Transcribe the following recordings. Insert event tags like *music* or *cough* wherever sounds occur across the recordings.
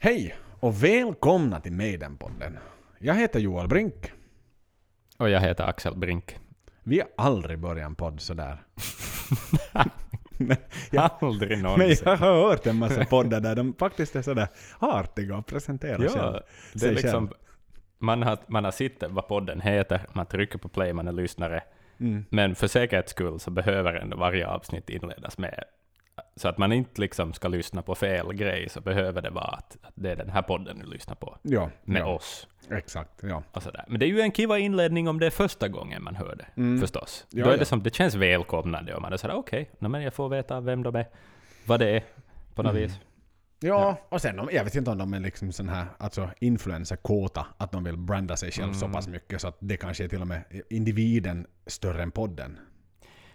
Hej och välkomna till Maidenpodden. Jag heter Joel Brink. Och jag heter Axel Brink. Vi har aldrig börjat en podd sådär. *laughs* Aldrig Men någonsin. jag har hört en massa poddar där de faktiskt är sådär artiga och presenterar Ja, själv. det sig liksom, själv. man har, man har sett vad podden heter, man trycker på play, man är lyssnare. Mm. Men för säkerhets skull så behöver ändå varje avsnitt inledas med, så att man inte liksom ska lyssna på fel grej, så behöver det vara att, att det är den här podden du lyssnar på, Ja, med ja, oss. exakt. Ja. Och sådär. Men det är ju en kiva inledning om det är första gången man hör det, Mm. förstås. Ja, Då är det som, det känns välkomnande och man är sådär okej, okay, men jag får veta vem de är, vad det är, på något Mm. vis. Ja, och sen jag vet inte om de är liksom sån här, alltså influencer-kåta, att de vill branda sig själv så Mm. pass mycket så att det kanske är till och med individen större än podden.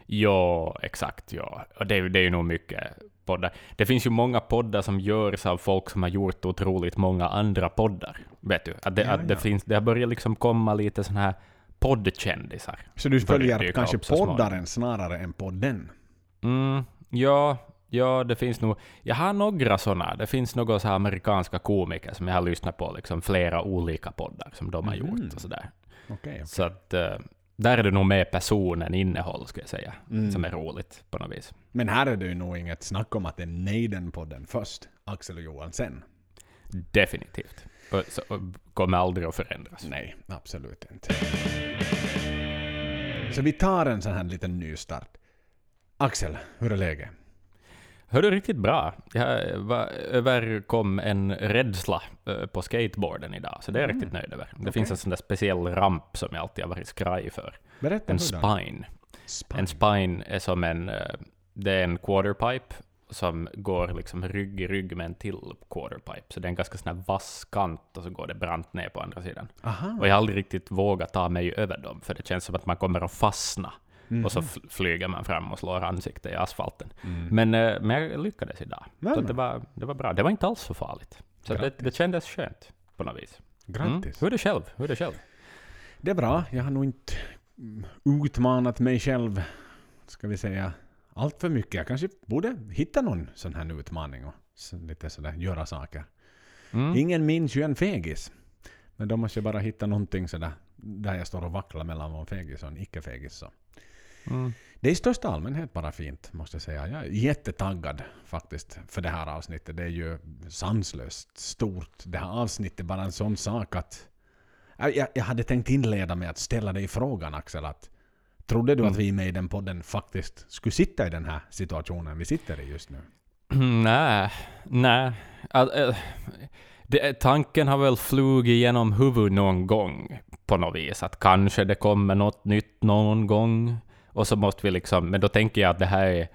Ja, exakt. Ja. Och det, det är ju nog mycket poddar. Det finns ju många poddar som görs av folk som har gjort otroligt många andra poddar. Vet du? Att det, Ja, att det, ja. finns, det har börjat liksom komma lite såna här poddkändisar. Så du Börjar följer kanske poddaren snarare än podden? Mm, ja, ja, det finns nog... Jag har några såna. Det finns några så amerikanska komiker som jag har lyssnat på, liksom flera olika poddar som de har Mhm. gjort och sådär. Okej. okej. Så att eh, där är det nog mer person än innehåll, skulle jag säga, Mm. som är roligt på något vis. Men här är det ju nog inget snack om att det är Neiden-podden först, Axel och Johan sen. Definitivt. Och, så, och kommer aldrig att förändras. Nej, absolut inte. Så vi tar en sån här liten nystart. Axel, hur är läget? Hör du riktigt bra. Jag var, överkom en rädsla eh, på skateboarden idag, så det är jag Mm. riktigt nöjd över. Det Okej. finns en sån där speciell ramp som jag alltid har varit skraj för. Berätta En spine. Spine. En spine är som en... eh, Det är en quarterpipe som går liksom rygg i rygg med en till quarterpipe. Så det är en ganska sån vass kant och så går det brant ner på andra sidan. Aha. Och jag har aldrig riktigt vågat ta mig över dem, för det känns som att man kommer att fastna. Mhm. Och så f- flyger man fram och slår ansiktet i asfalten. Mm. Men, eh, men jag lyckades idag. Men, Så det var, det var bra. Det var inte alls så farligt. Så det, det kändes skönt på något vis. Mm. Grattis. Hur är det själv? Hur är det själv? Det är bra. Jag har nog inte mm, utmanat mig själv, ska vi säga, allt för mycket. Jag kanske borde hitta någon sån här utmaning och lite sådär göra saker. Mm. Ingen minns ju en fegis. Men då måste jag bara hitta någonting sådär där jag står och vacklar mellan en fegis och en icke-fegis. Så. Mm. Det är i största allmänhet bara fint, måste jag säga. Jag är jättetaggad faktiskt för det här avsnittet. Det är ju sanslöst stort. Det här avsnittet är bara en sån sak att... Jag, jag, hade tänkt inleda med att ställa dig frågan Axel, att trodde du att Mm. vi med i den podden faktiskt skulle sitta i den här situationen vi sitter i just nu? Nej, nej. All, eh, det, tanken har väl flugit genom huvudet någon gång på något vis, att kanske det kommer något nytt någon gång. Och så måste vi liksom, men då tänker jag att det här är,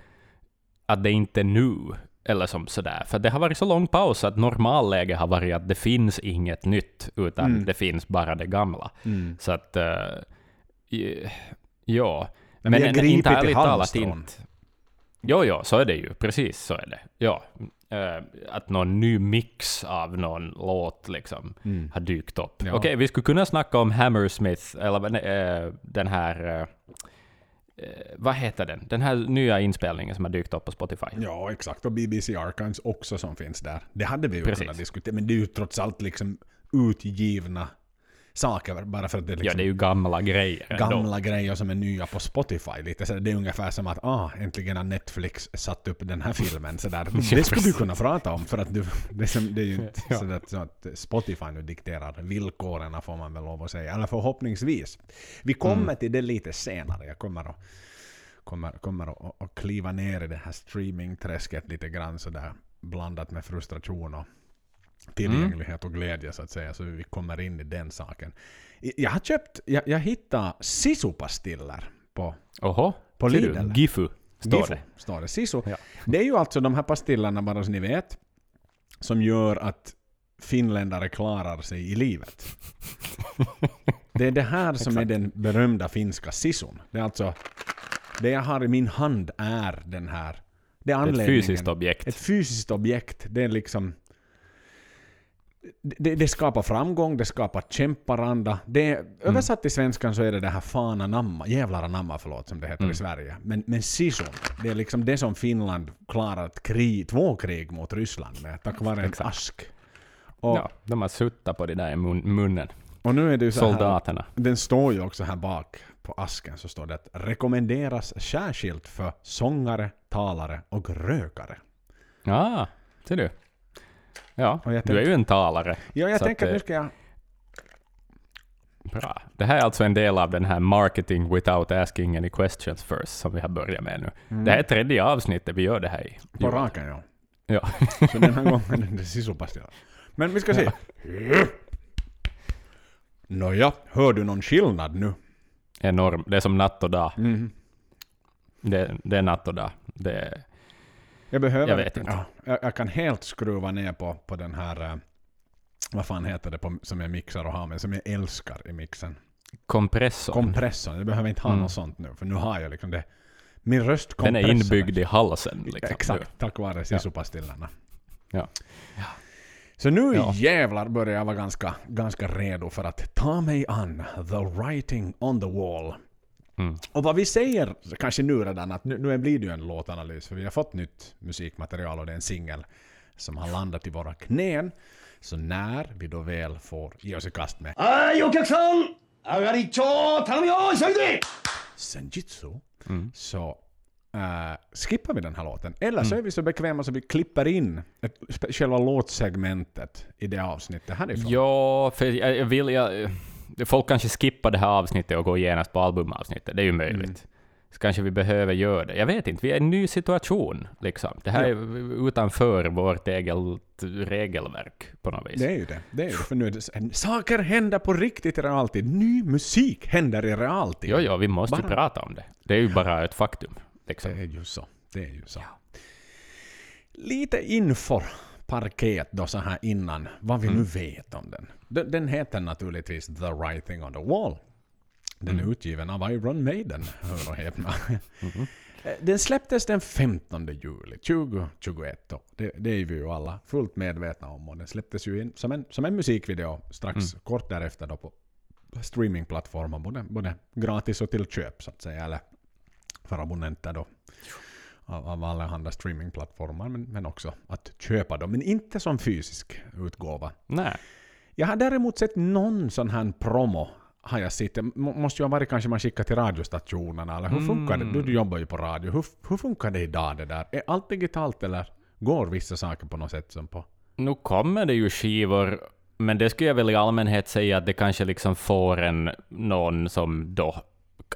att det inte är nu, eller som sådär. För det har varit så lång paus att normalläge har varit att det finns inget nytt, utan Mm. det finns bara det gamla. Så att, uh, ja. Men, vi har gripit inte i ärligt talat inte. Jo, jo, så är det ju. Precis så är det. Ja. Eh, att någon ny mix av någon låt liksom Mm. har dykt upp. Ja. Okej, vi skulle kunna snacka om Hammersmith, eller eh, den här... eh, vad heter den? Den här nya inspelningen som har dykt upp på Spotify. Ja, exakt. Och BBC Archives också som finns där. Det hade vi ju Precis. kunnat diskutera. Men det är ju trots allt liksom utgivna saker. Bara för att det är Ja, liksom det är ju gamla grejer ändå. gamla grejer som är nya på Spotify. Lite så det är ungefär som att ah, äntligen har Netflix satt upp den här filmen. Så där. *laughs* Det skulle du kunna prata om. För att du, det, är som, det är ju inte *laughs* Ja. så, så att Spotify nu dikterar villkoren får man väl lov att säga. Eller förhoppningsvis. Vi kommer Mm. till det lite senare. Jag kommer att, kommer, kommer att, att kliva ner i det här streamingträsket lite grann sådär blandat med frustration och tillgänglighet och glädje så att säga. Så vi kommer in i den saken. Jag har köpt, jag, jag hittade Sisu-pastiller på, Oho, på Lidl. Gifu, står Gifu, det. står det. Sisu. Ja. Det är ju alltså de här pastillerna, bara så ni vet, som gör att finländare klarar sig i livet. Det är det här som är den berömda finska sisun. Det är alltså... Det jag har i min hand är den här... Det är Ett anledningen. fysiskt objekt. Ett fysiskt objekt. Det är liksom... Det, det skapar framgång, det skapar kämparanda. Det är, översatt till svenskan så är det det här fan anamma, jävlar anamma förlåt som det heter Mm. i Sverige. Men, men sisun, det är liksom det som Finland klarat krig, två krig mot Ryssland med tack vare en ask Och, Ja, de har suttat på det där i mun, munnen. och nu är det så här, Soldaterna. den står ju också här bak på asken så står det att rekommenderas särskilt för sångare, talare och rökare. Ja, ser du. Ja, du är ju en talare. Ja, jag tänker att, att nu eh, ska jag... Bra. Det här är alltså en del av den här marketing without asking any questions first som vi har börjat med nu. Det här är tredje avsnittet vi gör det här i. På raken ja. Ja. Så den här gången är det sisupastilla. Men vi ska se. Nåja, hör du någon skillnad nu? Enorm. Det är som natt och dag. Mm. Det, det är natt och dag. Det är, Jag behöver... Jag vet inte. Ja, jag, jag kan helt skruva ner på, på den här... eh, vad fan heter det på, som jag mixar och har med, som jag älskar i mixen. kompressorn. Kompressorn. Jag behöver inte ha Mm. något sånt nu, för nu har jag liksom det. Min röst den är inbyggd i halsen. Liksom. Exakt, tack vare sisupastillerna. Ja. Så nu Ja. jävlar börjar jag vara ganska, ganska redo för att ta mig an the writing on the wall. Mm. Och vad vi säger kanske nu redan, att nu, nu blir det ju en låtanalys, för vi har fått nytt musikmaterial och det är en singel som har landat i våra knän. Så när vi då väl får ge oss i kast med... Senjitsu. Mm. Så uh, skippar vi den här låten. Eller så mm. är vi så bekväma så vi klipper in ett, själva låtsegmentet i det avsnittet härifrån. Ja, för jag, jag vill... Jag folk kanske skippar det här avsnittet och går genast på albumavsnittet. Det är ju möjligt. Mm. Så kanske vi behöver göra det. Jag vet inte, vi är i en ny situation. Liksom. Det här är utanför vårt eget regelverk på något vis. Det är ju det. det, är ju det. För nu är det, saker händer på riktigt i realtid. Ny musik händer i realtid. Jo, jo, vi måste ju Bara- prata om det. Det är ju bara ett faktum. Liksom. Det är ju så. Det är ju så. Lite info parket då så här innan, vad vi nu vet om den. den. Den heter naturligtvis The Writing on the Wall. Den är utgiven av Iron Maiden, *laughs* hör och häpna. Eh, Den släpptes den 15 juli 2021. Då. Det, det är vi ju alla fullt medvetna om. Och den släpptes ju in som en, som en musikvideo strax kort därefter då på streamingplattformar. Både, både gratis och till köp så att säga. Eller för abonnenter då. Av, av allehanda streamingplattformar. Men, men också att köpa dem. Men inte som fysisk utgåva. Nej. Jag har däremot sett någon sån här promo har jag sett. Måste ju ha varit kanske man skickar till radiostationerna eller hur funkar det? Du, du jobbar ju på radio. Hur, hur funkar det idag det där? Är allt digitalt eller går vissa saker på något sätt som på... Nu kommer det ju skivor, men det skulle jag väl i allmänhet säga att det kanske liksom får en någon som då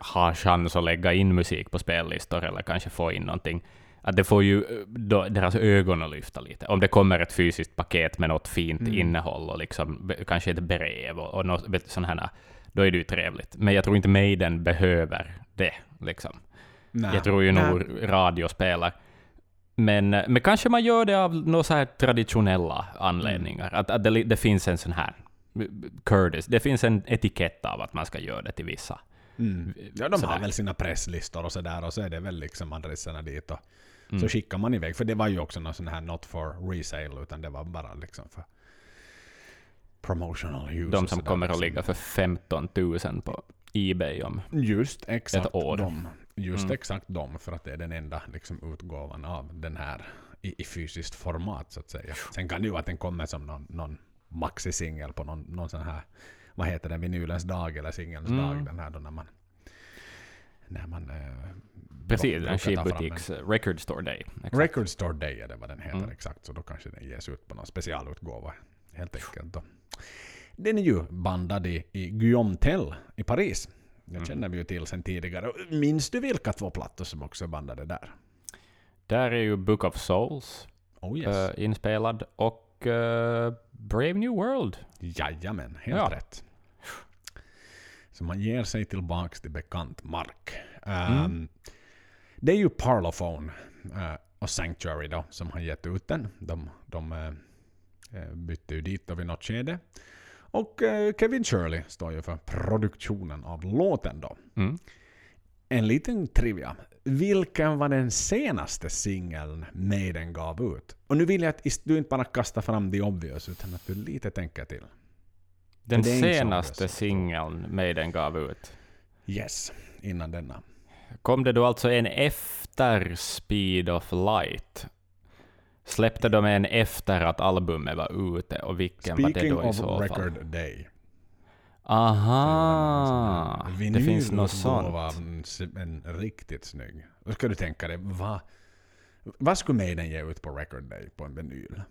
har chans att lägga in musik på spellistor eller kanske få in någonting. Att det får ju eh, då, deras ögon att lyfta lite. Om det kommer ett fysiskt paket med något fint innehåll och liksom, kanske ett brev och, och något vet du, sån här, då är det ju trevligt. Men jag tror inte Maiden behöver det. Liksom. Jag tror ju Nej. nog radio spelar. Men, men kanske man gör det av några så här traditionella anledningar. Mm. Att, att det, det finns en sån här Curtis, det finns en etikett av att man ska göra det till vissa. Mm. Ja, de har Sådär. väl sina presslistor och sådär och så är det väl liksom adresserna dit och Mm. så skickar man iväg. För det var ju också någon sån här not for resale utan det var bara liksom för promotional use. De som kommer att liksom. ligga för 15 000 på Ebay om... Just exakt ett år. de. Just Mm. exakt de, för att det är den enda liksom, utgåvan av den här i, i fysiskt format så att säga. Sen kan det ju att den kommer som någon, någon maxi-singel på någon, någon sån här, vad heter den, vinylens dag eller singelns Mm. dag, den här då när man när man eh, Precis, en skivbutiks record store day. Exakt. Record Store Day är det vad den heter Mm. exakt, så då kanske den ges ut på någon specialutgåva helt enkelt. Då. Den är ju bandad i, i Guillaume Tell i Paris. Det Mm. känner vi ju till sedan tidigare. Minns du vilka två plattor som också är bandade där? Där är ju Book of Souls Oh yes. eh, inspelad och eh, Brave New World. Jajamän, helt ja. rätt. Så man ger sig tillbaks till bekant mark. Mm. Ehm, Det är ju Parlophone eh, och Sanctuary då som har gett ut den. De, de eh, bytte ju dit då vid något skede. Och eh, Kevin Shirley står ju för produktionen av låten då. Mm. En liten trivia. Vilken var den senaste singeln Maiden gav ut? Och nu vill jag att du inte bara kastar fram the obvious utan att du lite tänker till. Den senaste singeln Maiden gav ut. Yes, innan denna. Kom det då alltså en efter Speed of Light? Släppte de en efter att albumet var ute och vilken var det Speaking då i of så fall? record day. Aha! Det finns något sånt. en riktigt snygg. Då ska du tänka dig, vad, vad skulle Maiden ge ut på record day på en vinyl?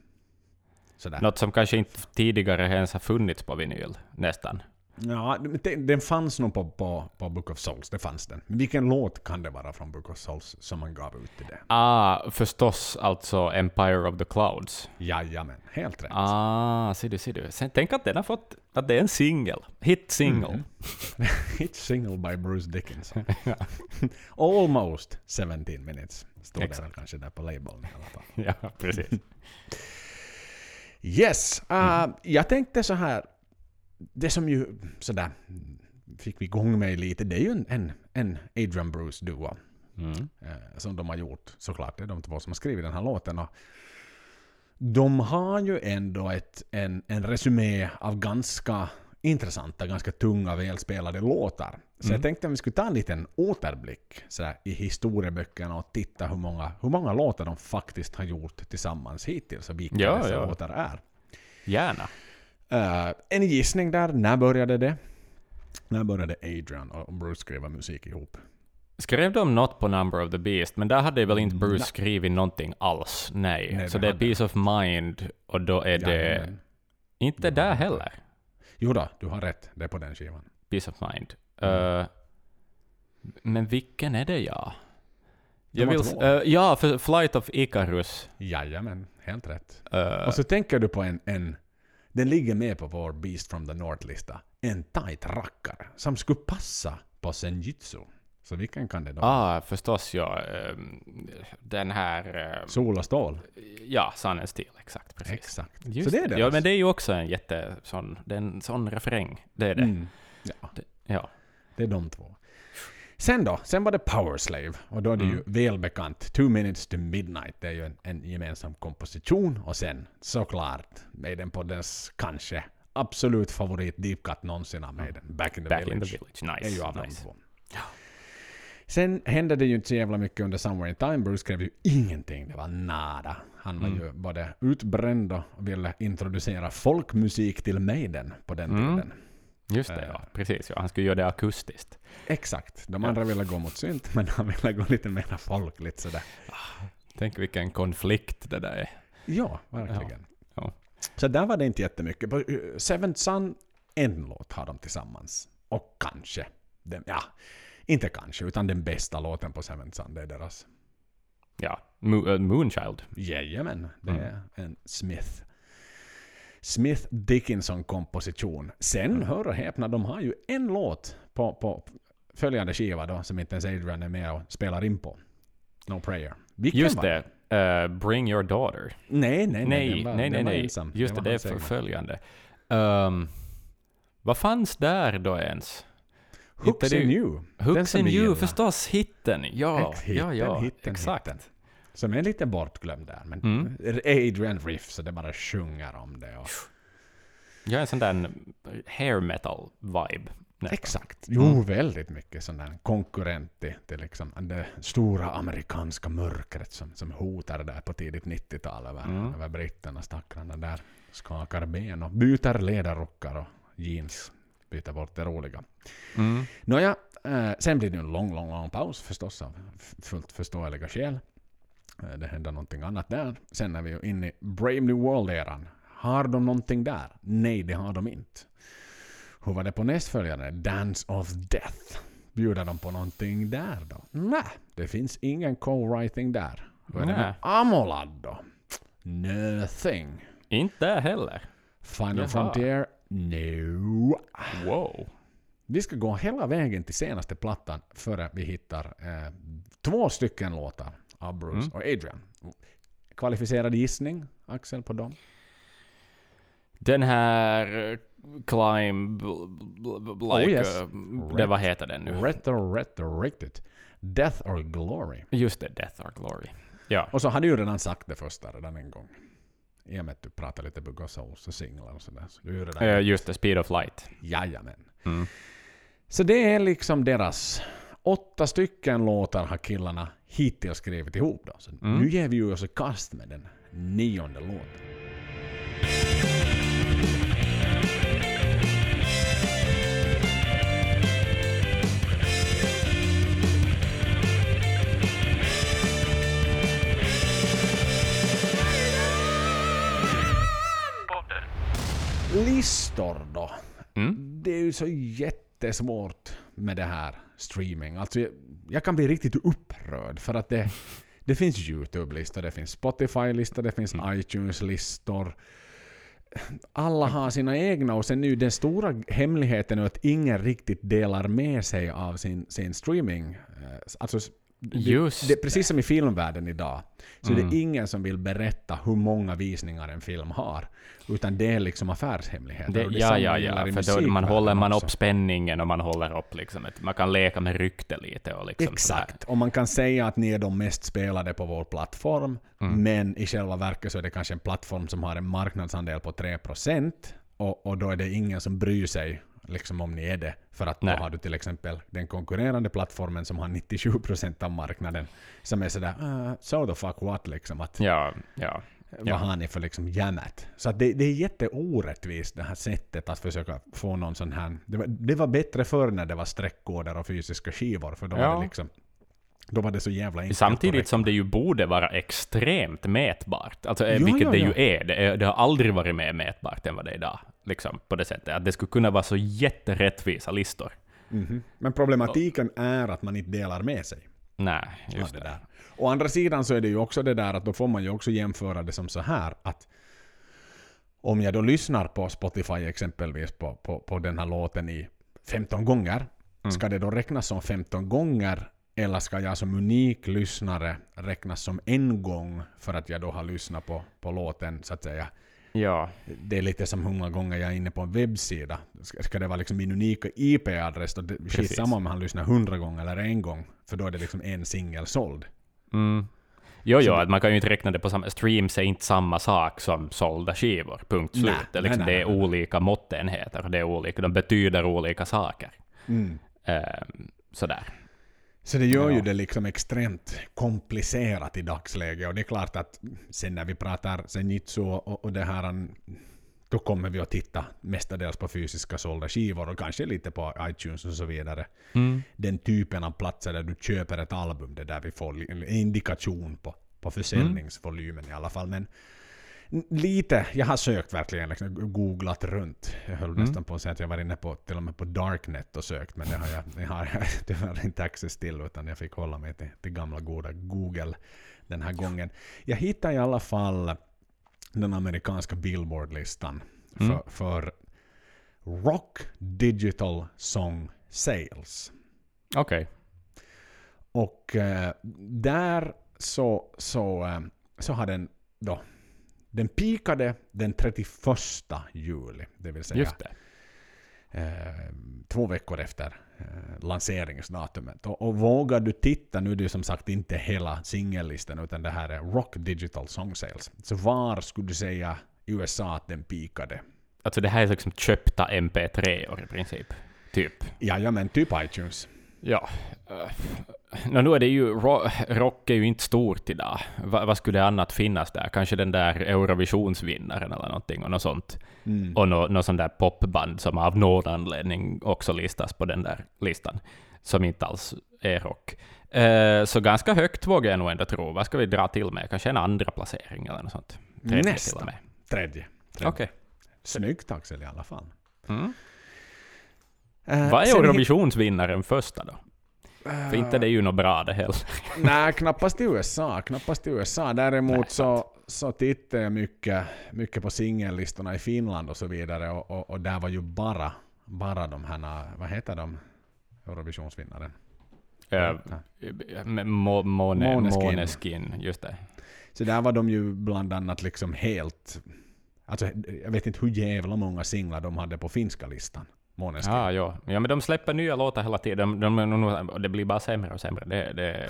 Sådär. Något som kanske inte tidigare ens har funnits på vinyl, nästan. Ja, den, fanns nog på, på, på Book of Souls, det fanns den. Vilken låt kan det vara från Book of Souls som man gav ut till det? Ah, förstås alltså Empire of the Clouds. Jajamän, helt rätt. Ah, ser du, ser du. Sen, tänk att den har fått, att det är en singel. Hit single. Mhm. *laughs* Hit single by Bruce Dickinson. *laughs* Almost 17 minutes. Står det Exakt. väl kanske där på labeln i alla fall. *laughs* ja, precis. Yes, uh, Mm. jag tänkte så här. Det som ju sådär fick vi igång mig lite, det är ju en, en, Adrian Bruce duo. Mm. eh, som de har gjort. Såklart, det är de två som har skrivit den här låten. Och de har ju ändå ett, en, en resumé av ganska intressanta, ganska tunga, välspelade låtar. Så Mm. jag tänkte om vi skulle ta en liten återblick så här, i historieböckerna och titta hur många, hur många låtar de faktiskt har gjort tillsammans hittills och vilka Ja, dessa ja. låtar är. Gärna. Eh, en gissning där, när började det? När började Adrian och Bruce skriva musik ihop? Skrev de något på Number of the Beast, men där hade väl inte Bruce Nej. skrivit någonting alls? Nej. Nej, så det är Peace of Mind, och då är det... Jajamän. Inte Det där heller. Jo då, du har rätt. Det är på den skivan. Peace of Mind. Mm. Eh, men vilken är det ja? Jag vill, eh, ja, för Flight of Icarus. Jajamän, helt rätt. Eh, Och så tänker du på en, en... Den ligger med på vår Beast from the North-lista. En tight rackare som skulle passa på Senjutsu. Så vilken kan det då ah, förstås ja. ehm, den här... eh, Sol och stål? ja, Sun Steel, exakt. Precis. Exakt. Just så det är det. Ja, men det är ju också en jätte sån, det är en sån refräng. Det är det. Mm. Ja, Ja. det är de två. Sen då? Sen var det Power Slave. Och då är det ju Mm. välbekant. Two minutes to midnight. Det är ju en, en gemensam komposition. Och sen såklart Maiden på dess kanske absolut favorit Deep Cut någonsin av Maiden. Back in the Back Village. in the village. Nice. är ju av nice. två. Sen hände det ju inte så jävla mycket under Somewhere in Time. Bruce skrev ju ingenting. Det var nada. Han var Mm. ju både utbränd och ville introducera folkmusik till Maiden på den Mm. Just det, ja. Precis. Ja. Han skulle göra det akustiskt. Exakt. De andra ville gå mot synt, *laughs* men han ville gå lite mer folkligt sådär. Tänk vilken konflikt det där är. Ja, verkligen. Ja. Så där var det inte jättemycket. På uh, Seventh Sun, en låt har de tillsammans. Och kanske, den, ja, inte kanske, utan den bästa låten på Seventh Sun, det är deras. Ja. Mo- eh, Moonchild. Jajamän, det Mm. är en Smith. Smith Dickinson-komposition. Sen, Mm. hör och häpna, de har ju en låt på, på följande skiva då, som inte ens Adrian är med och spelar in på. No Prayer. Vilken Just det. eh, Bring your daughter. Nej, nej, nej. Nej, var, nej, nej. nej. ensam. Just det, det är följande. Um, vad fanns där då ens? Hooks in You. Hooks in you, förstås. Hitten. Ja, Ex- ja, ja. hitten, exakt. hitten. Som är lite bortglömd där. Men Mm. Adrian Riff, så det bara sjunger om det. Och, Jag är en sån där hair metal vibe. nästan. exakt. Jo, Mm. väldigt mycket sån där konkurrent till, till liksom det stora amerikanska mörkret som, som hotar där på tidigt 90-tal över, Mm. över britterna, stackarna där. Skakar ben och byter ledarrockar och jeans. Byter bort det roliga. Mm. Nåja, eh, sen blir det en lång, lång, lång paus förstås av fullt förståeliga skäl. Eh, det händer någonting annat där. Sen är vi ju inne i Brave New World-eran. Har de någonting där? Nej, det har de inte. Hur var det på nästföljande? Dance of Death. Bjuder de på någonting där då? Nej, det finns ingen co-writing där. Hur är det med. Amolad då? Nothing. Inte där heller. Final Jaha. Frontier? No. Wow. Vi ska gå hela vägen till senaste plattan före vi hittar eh, två stycken låtar Bruce Mm. och Adrian. Kvalificerad gissning, Axel, på dem? Den här eh, Climb... bl- Like... Oh, yes. eh, det, vad heter den nu? Retro, retrorected. Death or Glory. Just det, Death or Glory. Ja. Och så hade du ju redan sagt det första redan en gång. I och med att du pratade lite Bugg och och singlar och sådär. Så du redan... Eh, just det, Speed of Light. Jajamän. Mm. Så det är liksom deras... Åtta stycken låtar har killarna hittills skrivit ihop då. Så Mm. nu ger vi ju oss i kast med den nionde låten. Listor då. Mm. Det är ju så jättesvårt med det här streaming. Alltså jag, jag kan bli riktigt upprörd för att det, *laughs* det finns YouTube-listor, det finns Spotify-listor, det finns iTunes-listor. Alla har sina egna och sen nu den stora hemligheten är att ingen riktigt delar med sig av sin, sin streaming. Eh, Alltså, Just det, precis som i filmvärlden idag, så Mm. det är ingen som vill berätta hur många visningar en film har. Utan det är liksom affärshemligheter. Det, det ja, ja, ja. För då man håller man också. upp spänningen och man håller upp liksom ett, Man kan leka med rykte lite och liksom Exakt. Och man kan säga att ni är de mest spelade på vår plattform, Mm. men i själva verket så är det kanske en plattform som har en marknadsandel på 3% och, och då är det ingen som bryr sig liksom om ni är det. För att Nej. då har du till exempel den konkurrerande plattformen som har 97% av marknaden som är sådär uh, so the fuck what liksom. Att, Ja, ja. Vad har ni för liksom jammet? Så det, det är jätteorättvist det här sättet att försöka få någon sån här... Det var, det var bättre förr när det var streckkoder och fysiska skivor, för då var Ja. det liksom... Då var det så jävla enkelt. Samtidigt som det ju borde vara extremt mätbart, alltså, eh, Ja, vilket ja, det ja. ju är. Det, är. det har aldrig varit mer mätbart än vad det är idag. Liksom, på det sättet. Att det skulle kunna vara så jätterättvisa listor. Mhm. Men problematiken är att man inte delar med sig. Nej, just det det. där. Å andra sidan så är det ju också det där att då får man ju också jämföra det som så här att om jag då lyssnar på Spotify exempelvis på, på, på den här låten i 15 gånger, Mm. ska det då räknas som 15 gånger eller ska jag som unik lyssnare räknas som en gång för att jag då har lyssnat på, på låten så att säga. Ja, Det är lite som hur många gånger jag är inne på en webbsida. Ska, ska det vara liksom min unika IP-adress då? Precis. Skitsamma om han lyssnar 100 gånger eller en gång. För då är det liksom en singel såld. Mm. Jo, jo, att man kan ju inte räkna det på samma... Streams är inte samma sak som sålda skivor, punkt slut. Nej, det är, liksom, nej, nej, det är olika måttenheter, det är olika, de betyder olika saker. Mm. Ehm, sådär. Så det gör ju Ja. det liksom extremt komplicerat i dagsläget. Och det är klart att sen när vi pratar Zenitsu och, och det här, då kommer vi att titta mestadels på fysiska sålda skivor och kanske lite på iTunes och så vidare. Mm. Den typen av platser där du köper ett album, det där vi får en indikation på, på försäljningsvolymen i alla fall. Men lite, jag har sökt verkligen, liksom, googlat runt. Jag höll Mm. nästan på att säga att jag var inne på, till och med på Darknet och sökt, men det har jag, det har jag *laughs* tyvärr inte access till, utan jag fick hålla mig till, till gamla goda Google den här gången. Jag hittade i alla fall den amerikanska Billboard-listan för, Mm. för Rock Digital Song Sales. Okej. Och eh, där så, så, eh, så har den då den pikade den 31 juli, det vill säga det. eh, två veckor efter eh, lanseringsdatumet. Och, och vågar du titta, nu är det ju som sagt inte hela singellistan utan det här är Rock Digital Song Sales. Så var skulle du säga i USA att den pikade? Alltså det här är liksom köpta MP3-or i princip. Typ. Jajamän, typ iTunes. Ja. Uh, no, nu är det ju, ro rock är ju inte stort idag. Va, vad skulle annat finnas där? Kanske den där Eurovisionsvinnaren eller någonting och något sånt. Mm. Och något nå sånt där popband som av någon anledning också listas på den där listan. Som inte alls är rock. Eh, så ganska högt vågar jag nog ändå tro. Vad ska vi dra till med? Kanske en andra placering eller något sånt? Tredje till Nästan. och med. Tredje. Okej. Snyggt Axel i alla fall. Mm. Eh, Vad är Eurovisionsvinnaren första då? För inte det är ju något bra det heller. *laughs* Nej, knappast i USA. Knappast i USA. Däremot Nej, så, så tittar jag mycket, mycket på singellistorna i Finland och så vidare. Och, och, och där var ju bara, bara de här, vad heter de? Eurovisionsvinnaren. Må, måne, Måneskin. Måneskin, just det. Så där var de ju bland annat liksom helt... Alltså, jag vet inte hur jävla många singlar de hade på finska listan. Måneskin. Ja, ja. ja, men de släpper nya låtar hela tiden. De, de, det blir bara sämre och sämre. Det, det är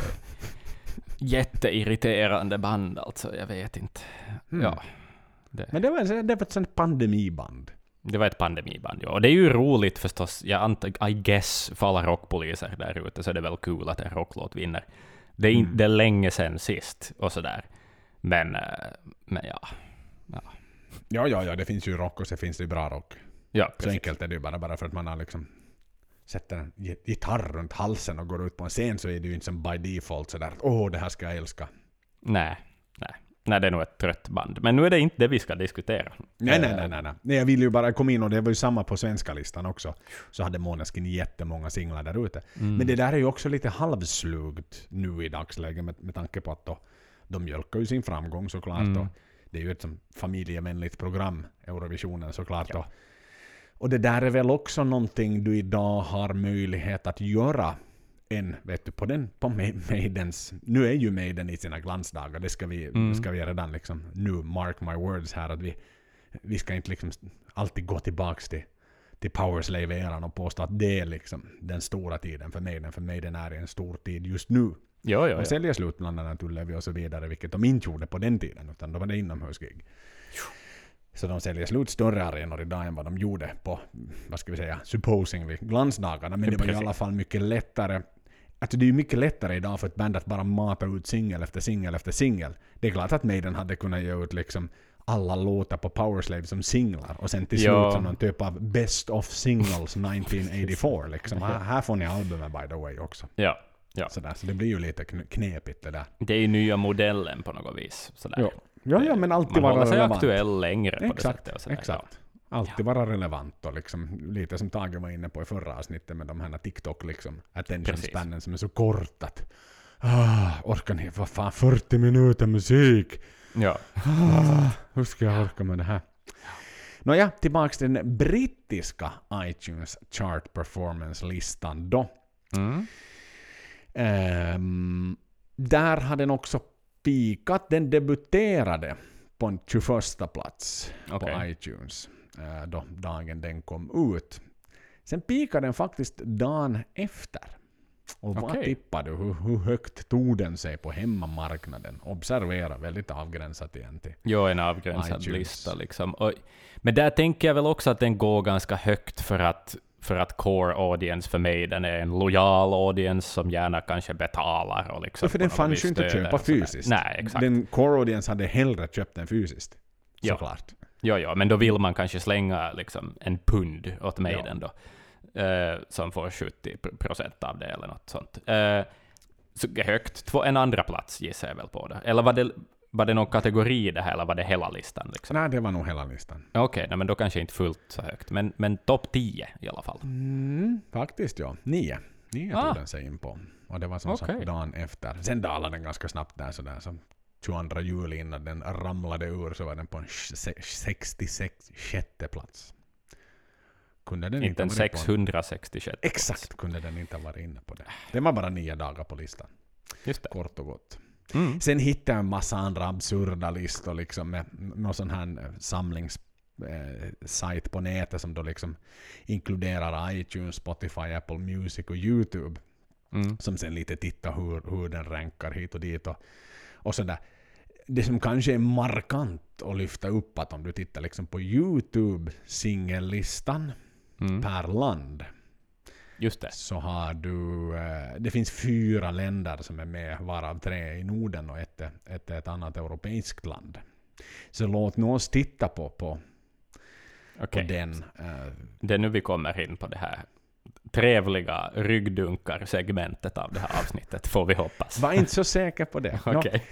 *laughs* jätteirriterande band alltså, jag vet inte. Mm. Ja, det, Men det var, det var ett pandemiband. det var ett pandemiband, ja. Och det är ju roligt förstås. Jag antar, I guess, för alla rockpoliser där ute så är det väl kul att en rocklåt vinner. Det är, Mm. det är länge sedan sist och sådär. Men, eh, men ja. Ja, Ja, ja, ja, det finns ju rock och så finns det bra rock. Ja Så precis. enkelt är det ju bara, bara för att man har liksom sätter en gi- gitarr runt halsen och går ut på en scen så är det ju inte som by default sådär att åh, det här ska jag älska. Nej, nej. Nej, det är nog ett trött band. Men nu är det inte det vi ska diskutera. Nej, nej, Eh, nej, nej, nej. nej. Jag vill ju bara komma in och det var ju samma på svenska listan också. Så hade Måneskin jättemånga singlar där ute. Mm. Men det där är ju också lite halvslugt nu i dagsläget med, med tanke på att då, de mjölkar ju sin framgång såklart. Mm. Och det är ju ett som familjevänligt program, Eurovisionen såklart. då. Och det där är väl också någonting du idag har möjlighet att göra än, vet du, på den, på Ma- Maidens, nu är ju Maiden i sina glansdagar, det ska vi, Mm. ska vi redan liksom, nu mark my words här, att vi, vi ska inte liksom alltid gå tillbaks till, till Powerslave-eran och påstå att det är liksom den stora tiden för Maiden, för Maiden är en stor tid just nu. Jo, jo, De jo. säljer slut bland annat Ullevi och så vidare, vilket de inte gjorde på den tiden, utan då var det inomhusgig. Så de säljer slut större arenor idag än vad de gjorde på, vad ska vi säga, supposingly glansdagarna. Men det var i alla fall mycket lättare. Alltså det är ju mycket lättare idag för ett band att bara mata ut singel efter singel efter singel. Det är klart att Maiden hade kunnat ge ut liksom alla låtar på Powerslave som singlar och sen till Ja. slut som någon typ av Best of Singles *laughs* 1984 liksom. Här, här får ni albumet by the way också. Ja, ja. Sådär, så det blir ju lite kn- knepigt det där. Det är ju nya modellen på något vis. Sådär. Ja, ja, ja men alltid Man vara håller sig relevant. aktuell längre på det Exakt, sättet. Och sådär. exakt. Alltid vara relevant och liksom lite som Tage var inne på i förra avsnittet med de här TikTok liksom attention spannen som är så kort att ah, orkar ni, vad fan 40 minuter musik? Ja. Ah, hur ska jag orka med det här? Nåja, tillbaks till den brittiska iTunes chart performance-listan då. Mm. Ehm, där hade den också pikat. Den debuterade på en 21 plats på Okej. iTunes eh, då dagen den kom ut. Sen pikade den faktiskt dagen efter. Och vad Okej. tippar du? Hur, hur högt tog den sig på hemmamarknaden? Observera, väldigt avgränsat igen till Jo, en avgränsad iTunes. lista liksom. Och, men där tänker jag väl också att den går ganska högt för att, för att core audience för mig, den är en lojal audience som gärna kanske betalar och liksom Ja, för den fanns ju inte att köpa fysiskt. Nej, exakt. Den core audience hade hellre köpt den fysiskt. Såklart. Jo, jo, men då vill man kanske slänga liksom en pund åt mig den då. Eh, som får 70 pr- procent av det eller något sånt. Eh, så högt. Två, en andra plats gissar jag väl på det. Eller var det, var det någon kategori i det här, eller var det hela listan? Liksom? Nej, det var nog hela listan. Okej, nej, men då kanske inte fullt så högt. Men, men topp 10 i alla fall. Mm, faktiskt ja. Nio. Nio Ah. tog den sig in på. Och det var som sagt Okej. dagen efter. Sen dalade den ganska snabbt där sådär. Så 22 juli innan den ramlade ur så var den på en se- 66 sjätte plats. Kunde den Inte en varit på 666. Exakt kunde den inte ha varit inne på det. Det var bara nio dagar på listan. Just det. Kort och gott. Mm. Sen hittade jag en massa andra absurda listor liksom med någon sån här samlings eh, sajt på nätet som då liksom inkluderar iTunes, Spotify, Apple Music och YouTube. Mm. Som sen lite tittar hur, hur den rankar hit och dit och, och sådär. Det som kanske är markant att lyfta upp att om du tittar liksom på YouTube singellistan Mm. per land Just det. så har du... eh, Det finns fyra länder som är med, varav tre i Norden och ett, ett är ett annat europeiskt land. Så låt nu oss titta på, på, på Okej. den. eh, Det är nu vi kommer in på det här trevliga ryggdunkar-segmentet av det här avsnittet, får vi hoppas. Var inte så säker på det. *laughs* Okej.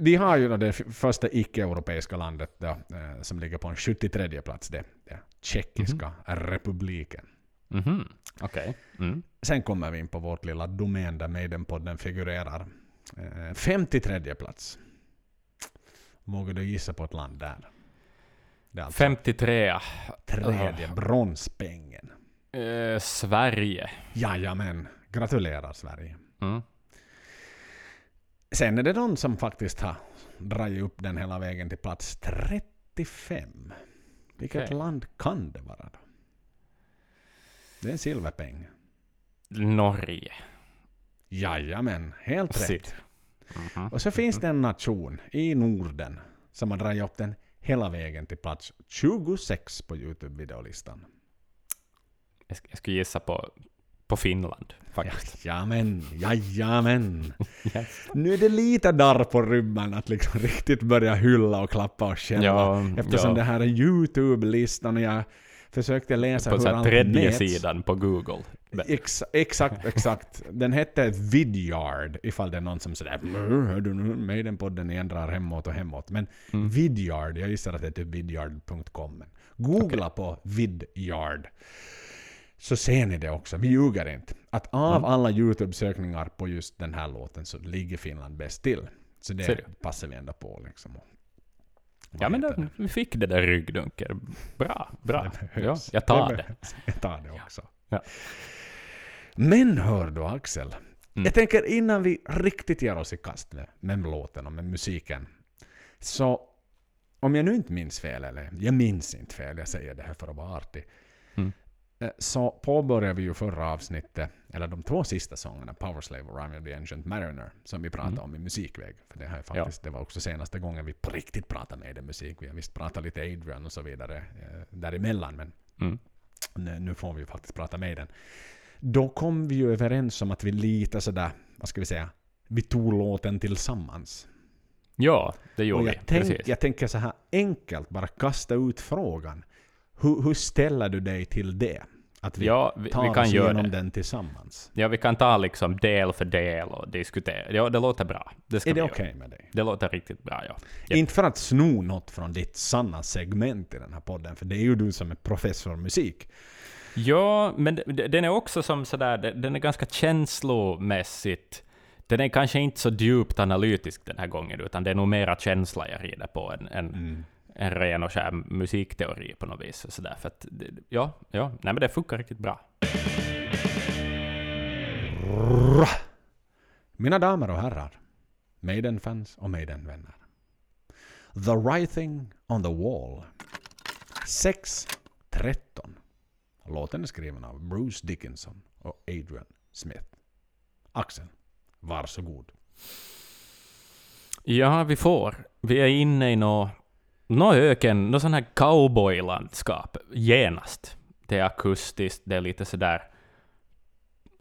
vi har ju det första icke-europeiska landet då, eh, som ligger på en 73 plats. Det, det Tjeckiska republiken. Mhm. Okej. Mm. Sen kommer vi in på vårt lilla domän där Maidenpodden figurerar. Eh, 53 plats. Vågar du gissa på ett land där? Alltså 53. tredje bronspengen. Eh, Sverige. Jajamän. Gratulerar Sverige. Mm. Sen är det de som faktiskt har dragit upp den hela vägen till plats 35. Vilket Okej. land kan det vara då? Det är en silverpeng. Norge. Jajamän, helt rätt. Sitt. Mhm. Och så finns det en nation i Norden som har dragit upp den hela vägen till plats 26 på Youtube-videolistan. Jag jag skulle gissa på på Finland faktiskt. Jajamän, jajamän. *laughs* Yes. Nu är det lite darr på rymmen att liksom riktigt börja hylla och klappa och känna. Ja, Eftersom ja. det här är YouTube-listan och jag försökte läsa På hur allt tredje mäts. sidan på Google. Ex, exakt, exakt. Den hette Vidyard, ifall det är någon som sådär "Mm, hör du nu, Maiden-podden ändrar hemåt och hemåt. Men Mm. Vidyard, jag gissar att det är typ vidyard.com. Googla på Vidyard. Så ser ni det också, vi ljuger inte. Att av Mm. alla YouTube-sökningar på just den här låten så ligger Finland bäst till. Så det du? passar vi ändå på liksom. Ja men då, vi fick det där ryggdunker. Bra, bra. *laughs* Det Ja, jag tar det. behövs. Jag tar det också. Ja. Men hör du Axel, Mm. jag tänker innan vi riktigt ger oss i kast med, med låten och med musiken. Så om jag nu inte minns fel, eller jag minns inte fel, jag säger det här för att vara artig. Eh, Så påbörjade vi ju förra avsnittet, eller de två sista sångerna, Power Slave och Rhyme of the Ancient Mariner, som vi pratade Mm. om i musikväg. För det, här är faktiskt, det var också senaste gången vi på riktigt pratade med det musik. Vi har visst pratat lite Adrian och så vidare eh, däremellan, men Mm. nu, nu får vi ju faktiskt prata med den. Då kom vi ju överens om att vi lite sådär, vad ska vi säga, vi tog låten tillsammans. Ja, det gjorde och vi. jag, tänk, jag tänker så här enkelt, bara kasta ut frågan. Hur, hur ställer du dig till det? Att vi Ja, vi, tar vi kan oss göra igenom det. den tillsammans. Ja, vi kan ta liksom del för del och diskutera. Ja, det låter bra. Det ska Är det okej göra. med dig? Det låter riktigt bra, ja. Ja. Inte för att sno något från ditt sanna segment i den här podden, för det är ju du som är professor musik. Ja, men den är också som sådär, den är ganska känslomässigt. Den är kanske inte så djupt analytisk den här gången, utan det är nog mera känsla jag rider på än, än Mm. En ren och skär musikteori på något vis. Och sådär. För att, ja, ja, nej men det funkar riktigt bra. Mina damer och herrar, Maiden-fans och Maiden-vänner. The Writing on the Wall. 6.13. Låten är skriven av Bruce Dickinson och Adrian Smith. Axel, varsågod. Ja, vi får. Vi är inne i nå nå öken, nå sån här cowboylandskap, genast. Det är akustiskt, det är lite sådär...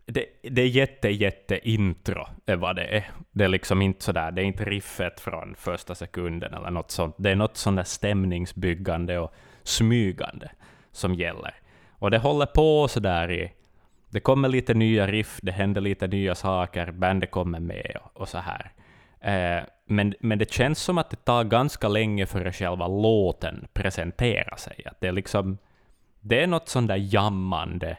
Det, det är jätte, jätte intro, e är vad det är. Eh. Det är liksom inte sådär, det är inte riffet från första sekunden eller något sånt. Det är något sånt där stämningsbyggande och smygande som gäller. Och det håller på sådär i... Det kommer lite nya riff, det händer lite nya saker, bandet kommer med och, och så här. Eh, men, men det känns som att det tar ganska länge före själva låten presenterar sig. Att det är liksom... Det är något sånt där jammande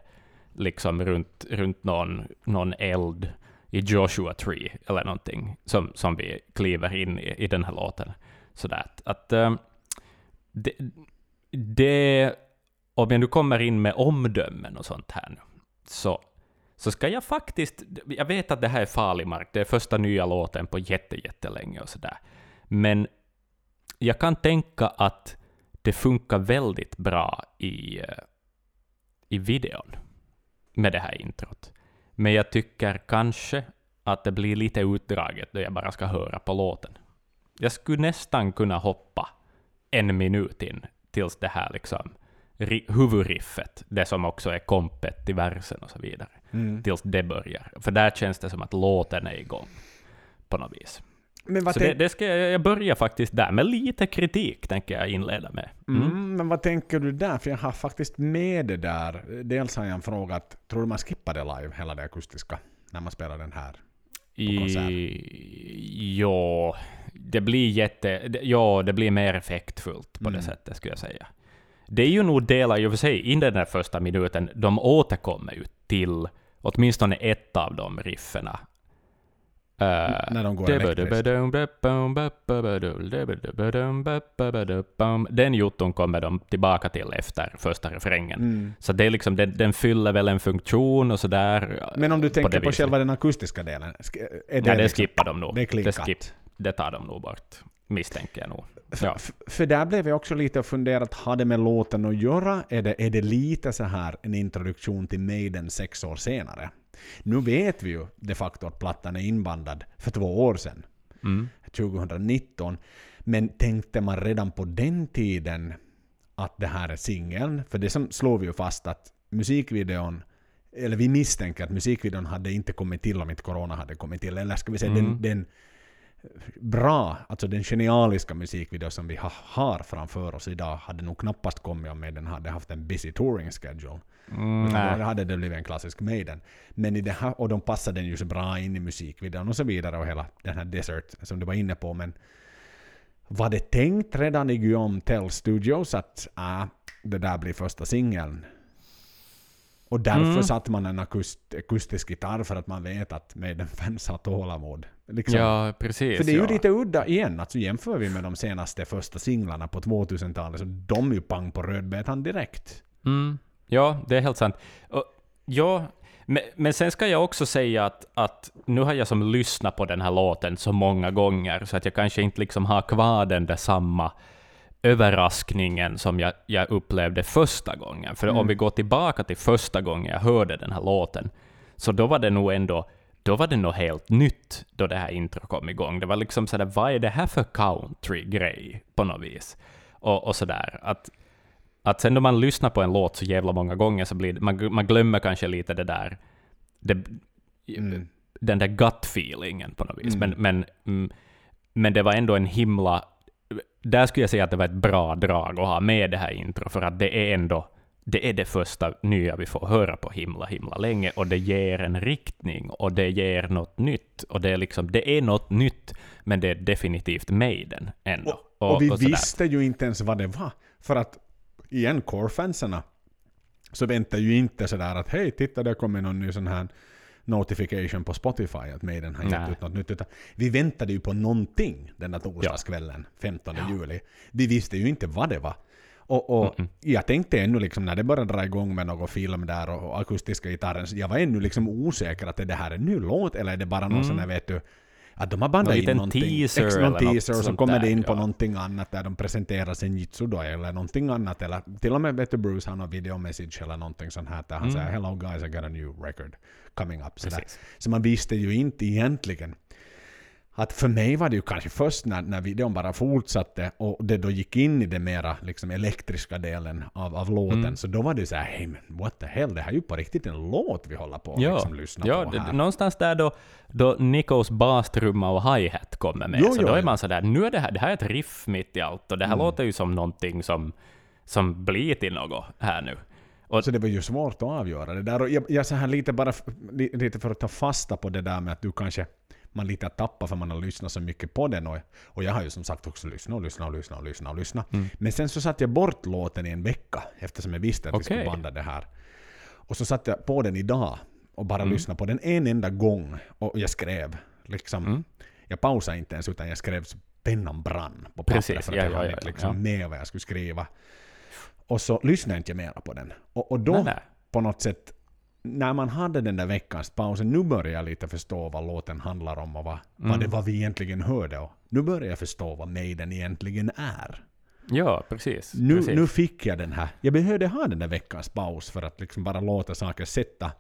liksom runt, runt någon, någon eld i Joshua Tree eller någonting som, som vi kliver in i, i den här låten. Sådär att, att eh, det, det... Om jag nu kommer in med omdömen och sånt här nu, så, så ska jag faktiskt... Jag vet att det här är farlig mark, det är första nya låten på jätte, jättelänge och sådär. Men jag kan tänka att det funkar väldigt bra i, eh, i videon med det här introt. Men jag tycker kanske att det blir lite utdraget då jag bara ska höra på låten. Jag skulle nästan kunna hoppa en minut in tills det här liksom huvudriffet, det som också är kompet i versen och så vidare, Mm. tills det börjar. För där känns det som att låten är igång på något vis. Men vad, Så det, det ska jag, jag börjar faktiskt där, med lite kritik tänker jag inleda med. Mm. mm, men vad tänker du där? För jag har faktiskt med det där. Dels har jag en fråga att, tror du man skippade live, hela det akustiska, när man spelar den här? konsert. I, ja, det blir jätte... Ja, det blir mer effektfullt på Mm. det sättet, skulle jag säga. Det är ju nog delar, i och för sig, i den där första minuten, de återkommer ju till åtminstone ett av de riffena. Uh, när de går elektriskt? Den jotton kommer de tillbaka till efter första refrängen. Mm. Så det är liksom, den, den fyller väl en funktion och sådär. Men om du på tänker det på, viset. själva den akustiska delen? Är Nej, det liksom- skippar de nog. Det klickat. skip, det tar de nog bort, misstänker jag nog. Ja. För där blev jag också lite och funderat, har det med låten att göra? Är det, är det lite så här en introduktion till Maiden sex år senare? Nu vet vi ju de facto att plattan är inbandad för två år sedan, Mm. 2019. Men tänkte man redan på den tiden att det här är singeln? För det som slår vi ju fast att musikvideon eller vi misstänker att musikvideon hade inte kommit till om inte corona hade kommit till. Eller ska vi säga Mm. den, den bra, alltså den genialiska musikvideo som vi ha, har framför oss idag hade nog knappast kommit om den hade haft en busy touring schedule. Mm. Då hade det blivit en klassisk Maiden. Men i det här, och de passade den ju så bra in i musikvideon och så vidare och hela den här Desert som du var inne på. Men var det tänkt redan i Guillaume Tell Studios att ah, det där blir första singeln? Och därför Mm. satte man en akust, akustisk gitarr för att man vet att Maiden-fans har tålamod. Liksom. Ja, precis. För det är ju ja. lite udda igen, alltså jämför vi med de senaste första singlarna på 2000-talet så de är ju pang på rödbetan direkt. Mm, ja, det är helt sant. Och, ja, men, men sen ska jag också säga att, att nu har jag som lyssnat på den här låten så många gånger, så att jag kanske inte liksom har kvar den där samma överraskningen som jag, jag upplevde första gången. För om vi går tillbaka till första gången jag hörde den här låten, så då var det nog ändå då var det nog helt nytt då det här intro kom igång. Det var liksom sådär, vad är det här för country-grej på något vis? Och, och sådär. Att, att sen när man lyssnar på en låt så jävla många gånger så blir det, man, man glömmer kanske lite det där, det, Mm. den där gut-feelingen på något vis. Men, men, mm, men det var ändå en himla... Där skulle jag säga att det var ett bra drag att ha med det här intro, för att det är ändå det är det första nya vi får höra på himla, himla länge, och det ger en riktning, och det ger något nytt. Och det är liksom, det är något nytt, men det är definitivt Maiden ändå. Och, och vi sådär. visste ju inte ens vad det var. För att, igen, core-fanserna så väntar ju inte sådär att hej, titta det kommer någon ny sån här notification på Spotify att Maiden har gett ut något nytt. Utan vi väntade ju på någonting den där torsdagskvällen, 15 juli. Vi visste ju inte vad det var. Och, och jag tänkte ännu liksom när det började dra igång med någon film där och, och akustiska gitarren, jag var ännu liksom osäker att är det här en ny låt eller är det bara någon sån här vet du, att de har bandat in någonting. teaser Ex- någon teaser och så kommer det in på ja. någonting annat där de presenterar senjutsu då eller någonting annat. Eller till och med vet du Bruce har någon video message eller någonting sånt här där han säger “Hello guys, I got a new record coming up”. Mm. Precis. Så man visste ju inte egentligen att för mig var det ju kanske först när, när videon bara fortsatte och det då gick in i den mera liksom elektriska delen av, av låten, Mm. så då var det så här hey men what the hell, det här är ju på riktigt en låt vi håller på att Ja, liksom lyssna ja på det, här. någonstans där då, då Nikos bastrumma och hi-hat kommer med, Jo, så jo, då är man sådär, nu är det här, det här är ett riff mitt i allt, och det här Mm. låter ju som någonting som, som blir till något här nu. Och, Så det var ju svårt att avgöra det där. Och jag, jag så här lite bara lite för att ta fasta på det där med att du kanske man lite har tappat för man har lyssnat så mycket på den. Och, och jag har ju som sagt också lyssnat och lyssnat och lyssnat och lyssnat och lyssnat. Mm. Men sen så satte jag bort låten i en vecka eftersom jag visste att vi skulle banda det här. Och så satte jag på den idag och bara Mm. lyssnade på den en enda gång. Och jag skrev liksom. Mm. Jag pausade inte ens utan jag skrev så pennan brann på pappret Precis, för att ja, jag ja, ja, inte ja. liksom med vad jag skulle skriva. Och så lyssnade jag inte mera på den. Och, och då Nej, nej. på något sätt, när man hade den där veckans pausen, nu börjar jag lite förstå vad låten handlar om och vad, Mm. vad det var vi egentligen hörde. Och nu börjar jag förstå vad Maiden egentligen är. ja, precis. Nu, precis. nu fick jag den här. Jag behövde ha den där veckans paus för att liksom bara låta saker sätta.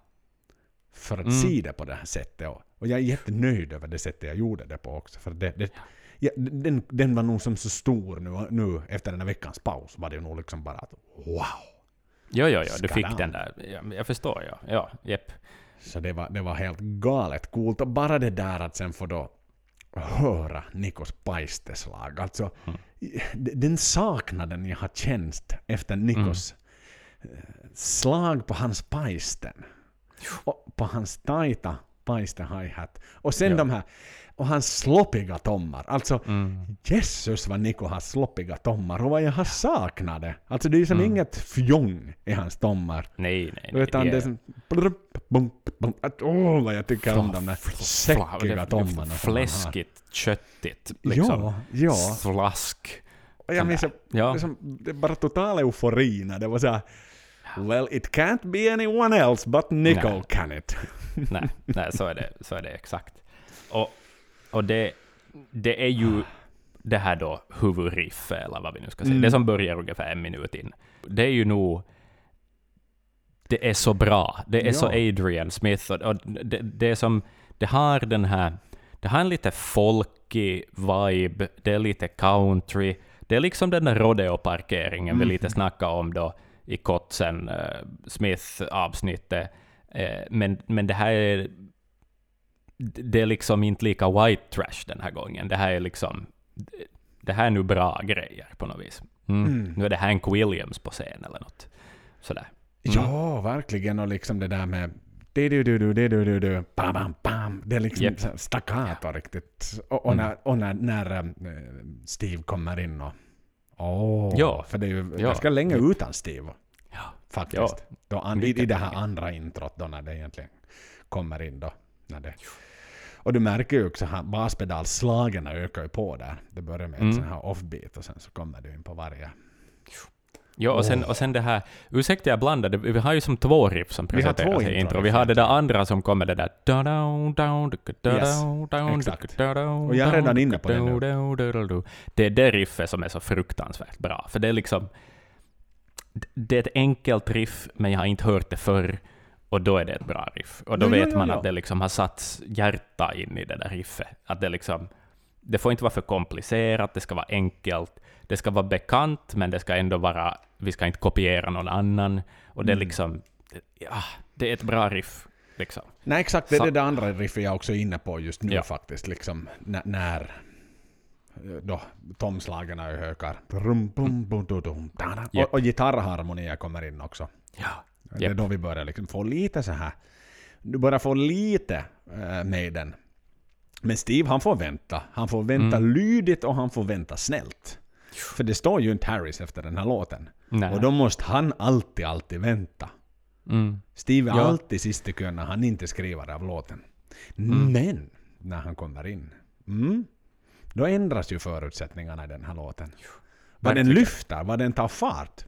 För att Mm. se det på det här sättet. Och, och jag är jättenöjd över det sättet jag gjorde det på också. För det, det, ja, den, den var nog som så stor nu, nu efter den här veckans paus. Var det nog liksom bara att wow. Jo, jo, jo, du fick Skadam. den där. Ja, jag förstår, ja. Ja, jepp. Så det var, det var helt galet coolt. Och bara det där att sen få då höra Nikos paisteslag. Alltså, d- den saknaden jag har känt efter Nikos eh, slag på hans paisten. Och på hans tajta paiste hi-hat. Och sen Ja. de här, och hans sloppiga tommar. Alltså, Mm. Jesus vad Niko har sloppiga tommar och vad jag har saknat det. Alltså det är ju som Mm. inget fjong i hans tommar. Nej, nej, nej. Utan det är som... Blrup, bum, bum, att, Åh, vad jag tycker om de där säckiga tommarna. Fläskigt, köttigt, liksom. Ja, ja. Slask. Och jag minns Ja. liksom, det bara total eufori när det var såhär Well, it can't be anyone else but Nico Nej. can it. nej, nej så, är det, så är det exakt. Och, och det, det är ju det här då huvudriff, eller vad vi nu ska säga, Mm. det som börjar ungefär en minut in. Det är ju nog... Det är så bra. Det är Ja. så Adrian Smith. Och, och det, det är som... Det har den här... Det har en lite folkig vibe, det är lite country. Det är liksom den där rodeo-parkeringen vi lite snackade om då i Kotsen, uh, Smith-avsnittet. Eh, men, men det här är... Det är liksom inte lika white trash den här gången. Det här är liksom... Det här är nu bra grejer på något vis. Mm. Mm. Nu är det Hank Williams på scen eller något. Sådär. Ja, verkligen. Och liksom det där med... Du, du, du, du, du, du, du, du, bam, bam, bam. Det är liksom här staccato riktigt. Och, och Mm. när, och när, när eh, Steve kommer in och... Åh, Ja. för det är ju Ja. ganska länge utan Steve. Ja. Faktiskt. Då, an, i, det här andra introt då när det egentligen kommer in då. När det, och du märker ju också att baspedalslagen ökar ju på där. Det börjar med Mm. ett sånt här offbeat och sen så kommer du in på varje. Ja, och sen, och sen det här, ursäkta jag blandade, vi har ju som två riff som presenteras i intro. Vi har det där andra som kommer det där... Yes, exakt. Och jag är redan inne på det nu. Det är det riffet som är så fruktansvärt bra, för det är liksom... Det är ett enkelt riff, men jag har inte hört det förr, och då är det ett bra riff. Och då Ja, vet ja, man ja. att det liksom har satts hjärta in i det där riffet. Att det liksom... Det får inte vara för komplicerat, det ska vara enkelt. Det ska vara bekant, men det ska ändå vara... Vi ska inte kopiera någon annan. Och det är Mm. liksom... Ja, det är ett bra riff. Liksom. Nej exakt, det är det där andra riffet jag också är inne på just nu faktiskt. Liksom när, eh, då tomslagen ökar. Och, och gitarrharmonier kommer in också. Ja. Det är då vi börjar liksom få lite så här. Du börjar få lite äh, med den. Men Steve han får vänta. Han får vänta Mm. lydigt och han får vänta snällt. För det står ju inte Harris efter den här låten. Nej. Och då måste han alltid, alltid vänta. Mm. Steve är Ja. alltid sist i kön när han inte skriver av låten. Mm. Men när han kommer in, mm, då ändras ju förutsättningarna i den här låten. Vad den lyfter, vad den tar fart.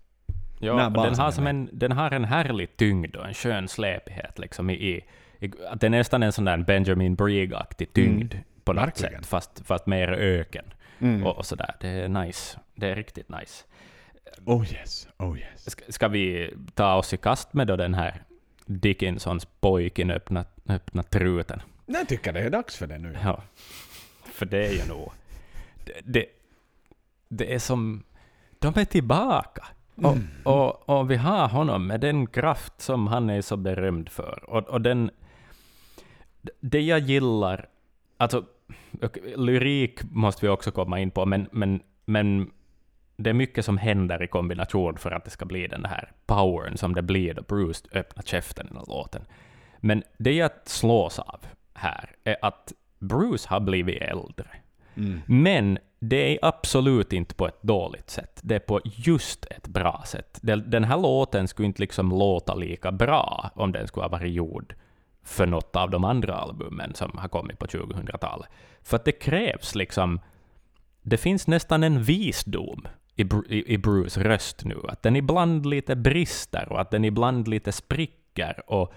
Ja, den har, som en, den har en härlig tyngd och en skön släpighet. Liksom i, i, att det är nästan en sån där Benjamin Brieg-aktig tyngd på något Mm. verkligen. sätt, fast, fast mer öken. Mm. Och, och sådär. Det är nice. Det är riktigt nice. Oh yes, oh yes. Ska, ska vi ta oss i kast med då den här Dickinsons pojken öppna, öppna truten? Jag tycker det är dags för det nu. Ja, för det är ju nog... Det, det, det är som... De är tillbaka. Och, och, och vi har honom med den kraft som han är så berömd för. Och, och den... Det jag gillar... Alltså, lyrik måste vi också komma in på, men, men, men det är mycket som händer i kombination för att det ska bli den här powern som det blir då Bruce öppnar käften i låten. Men det jag slås av här är att Bruce har blivit äldre. Mm. Men det är absolut inte på ett dåligt sätt. Det är på just ett bra sätt. Den här låten skulle inte liksom låta lika bra om den skulle ha varit gjord för något av de andra albumen som har kommit på 2000-talet. För att det krävs liksom... Det finns nästan en visdom i, i, i Bruce röst nu. Att den ibland lite brister och att den ibland lite spricker. Och,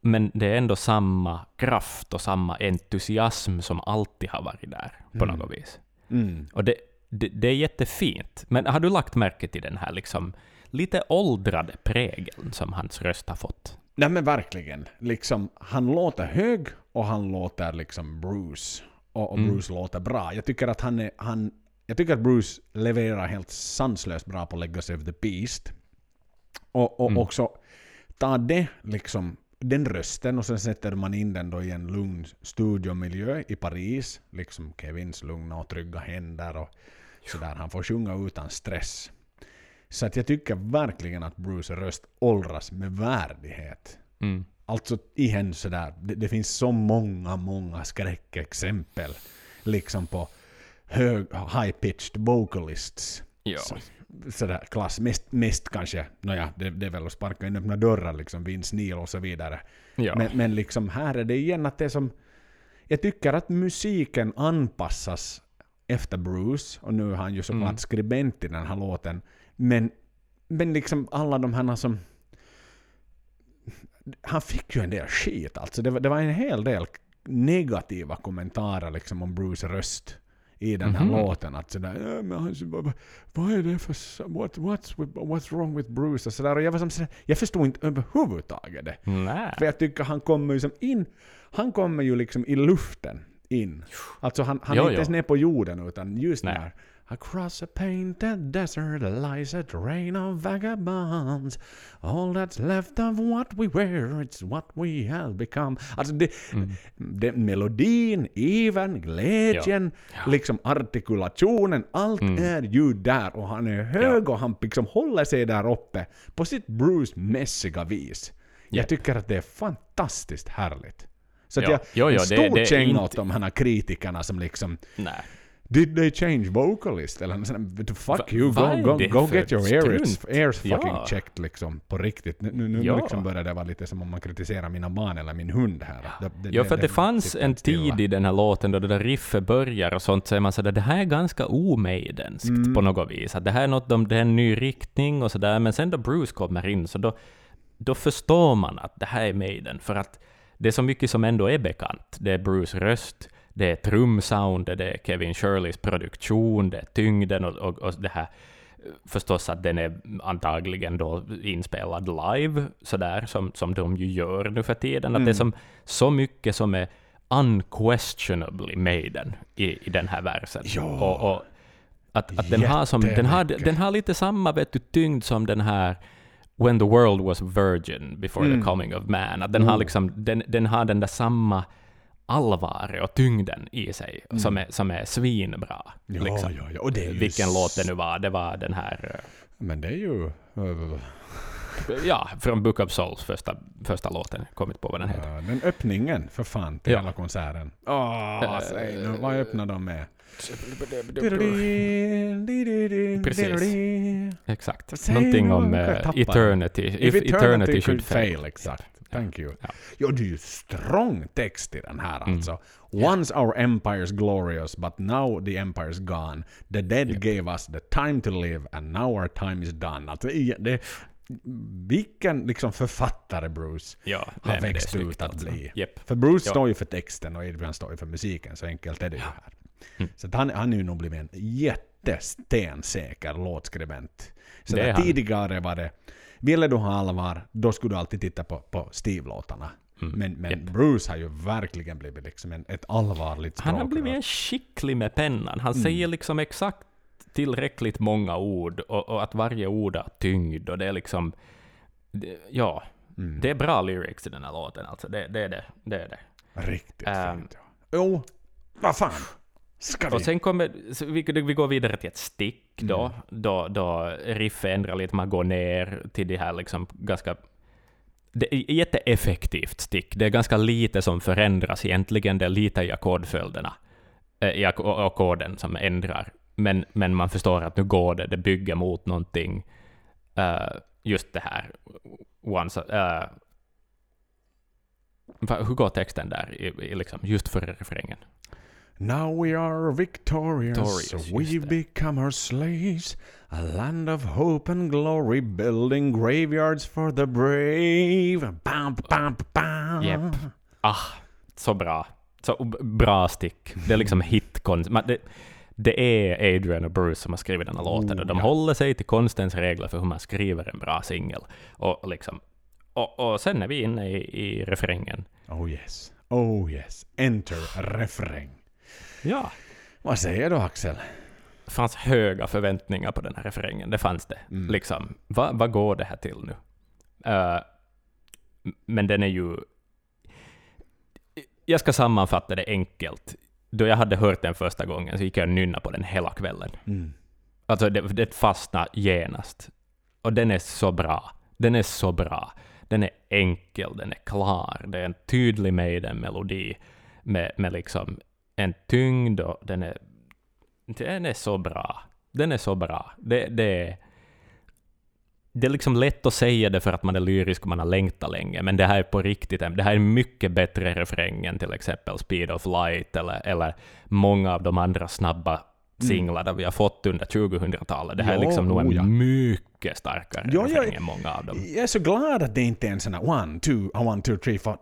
men det är ändå samma kraft och samma entusiasm som alltid har varit där på Mm. något vis. Mm. Och det, det, det är jättefint. Men har du lagt märke till den här liksom lite åldrade prägeln som hans röst har fått? Nej men verkligen. Liksom, han låter hög och han låter liksom Bruce. Och, och Mm. Bruce låter bra. Jag tycker att han är... Han, jag tycker att Bruce levererar helt sanslöst bra på Legacy of the Beast. Och, och Mm. också ta det liksom den rösten och sen sätter man in den då i en lugn studiomiljö i Paris. Liksom Kevins lugna och trygga händer och sådär. Han får sjunga utan stress. Så att jag tycker verkligen att Bruce röst åldras med värdighet. Mm. Alltså igen sådär, det, det finns så många, många skräckexempel liksom på hög, high-pitched vocalists. Ja. Så, sådär klass. Mest, mest kanske, nåja, det, det är väl att sparka in öppna dörrar liksom, Vince Neil och så vidare. ja. Men, men liksom här är det igen att det är som... Jag tycker att musiken anpassas efter Bruce, och nu är han ju såklart Mm. skribent i den här låten, men, men liksom alla de här som... Han fick ju en del skit alltså. Det var, det var en hel del negativa kommentarer liksom om Bruce röst i den här Mhm. låten. Att sådär, ja, men han, vad, vad är det för... What, what's, with, what's wrong with Bruce? Och, sådär. och jag var som sådär, jag förstod inte överhuvudtaget det. Nej. För jag tycker han kommer ju som in, han kommer ju liksom i luften in. Alltså han, han Jo, är inte ens ner på jorden utan just Nej. när Across a painted desert lies a train of vagabonds. All that's left of what we were, it's what we have become. Alltså det, det, melodin, ivern, glädjen, liksom artikulationen, allt är ju där och han är hög och han liksom håller sig där uppe på sitt Bruce-mässiga vis. Jag Japp. tycker att det är fantastiskt härligt. Så att Ja. jag, Jo, jo, en det- stor det är känga inte- åt de här kritikerna som liksom Nej. Did they change vocalist? Eller där, fuck Va- you, go, go, det go get your ears, ears fucking Ja. checked liksom på riktigt. Nu, nu, nu Ja. liksom börjar det vara lite som om man kritiserar mina barn eller min hund här. Det, det, Ja, för att det fanns en tid i den här låten då det där riffet börjar och sånt, så är man sådär, det här är ganska omaidenskt Mm. på något vis. Att det här är något, de- det är en ny riktning och sådär, men sen då Bruce kommer in, så då, då förstår man att det här är Maiden, för att det är så mycket som ändå är bekant. Det är Bruce röst, det är trumsoundet, det är Kevin Shirleys produktion, det är tyngden och, och, och det här förstås att den är antagligen då inspelad live, sådär som, som de ju gör nu för tiden. Att det är som, så mycket som är unquestionably Maiden i, i den här versen. Ja. Och, och att, att den, har som, den, har, den har lite samma vet du, tyngd som den här When the world was virgin before Mm. the coming of man. Att den, har Oh. liksom, den, den har den där samma allvaret och tyngden i sig som, är, som är svinbra. Mm. Ja, liksom. ja, ja. Och det är Vilken s- låt det nu var. Det var den här, Men det är ju... eh, ja, från Book of Souls, första, första låten. Kommit på vad den heter. uh, den öppningen för fan till Ja. hela konserten. Åh, säg nu, vad öppnar de med? Precis. Exakt. Någonting om eh, eternity. If, eternity, should fail. Exakt. Thank you. Ja. Ja, det är ju strong text i den här Mm. alltså. Once our empire's glorious, but now the empire's gone. The dead gave us the time to live, and now our time is done. Alltså, det, vilken liksom författare Bruce Ja, har växt ut att alltså. bli. Japp. För Bruce Ja. står ju för texten och Adrian står ju för musiken, så enkelt är det ju här. Mm. Så han, han är ju nog blivit en jättestensäker låtskribent. Så tidigare var det, ville du ha allvar, då skulle du alltid titta på, på Steve-låtarna. Mm. Men, men Japp. Bruce har ju verkligen blivit liksom en, ett allvarligt Han har blivit en skicklig med pennan. Mm. Han säger liksom exakt tillräckligt många ord och, och att varje ord har tyngd och det är liksom... Det, ja, Mm. det är bra lyrics i den här låten alltså. Det, det är det. det, är det. Riktigt Ehm. fint. Ja. Jo, vad fan. Ska vi? Och sen kommer... Vi, vi går vidare till ett stick då, Mm. då, då riffet ändrar lite, man går ner till det här liksom ganska... Det är jätteeffektivt stick. Det är ganska lite som förändras egentligen. Det är lite i ackordföljderna, eh, i ack- ackorden som ändrar. Men, men man förstår att nu går det, det bygger mot någonting. Eh, just det här. Once, va- hur går texten där, i, i liksom, just före refrängen? Now we are victorious, Victorious, we've become our slaves. A land of hope and glory, building graveyards for the brave. Bam, bam, bam. Japp. Ah, så bra. Så bra stick. Det är liksom hitkonst. Det, det är Adrian och Bruce som har skrivit den här låten och de ja. håller sig till konstens regler för hur man skriver en bra singel. Och, liksom, och, och sen är vi inne i, i refrängen. Oh yes, oh yes. Enter refräng. Ja. Vad säger du Axel? Det fanns höga förväntningar på den här refrängen. Det fanns det. Mm. Liksom, vad vad går det här till nu? Eh, men den är ju... Jag ska sammanfatta det enkelt. Då jag hade hört den första gången så gick jag och nynnade på den hela kvällen. Mm. Alltså det, det fastnade genast. Och den är så bra. Den är så bra. Den är enkel, den är klar. Det är en tydlig Maiden-melodi med, med liksom en tyngd och den är... Den är så bra. Den är så bra. Det, det är... Det är liksom lätt att säga det för att man är lyrisk och man har längtat länge, men det här är på riktigt, det här är mycket bättre refräng än till exempel Speed of Light eller, eller många av de andra snabba singlar vi har fått under 2000-talet. Det här är Ja, liksom nog en oh ja. mycket starkare Ja, refräng än många av dem. Jag är så glad att det inte är en sån här one, two, one, two, three, four.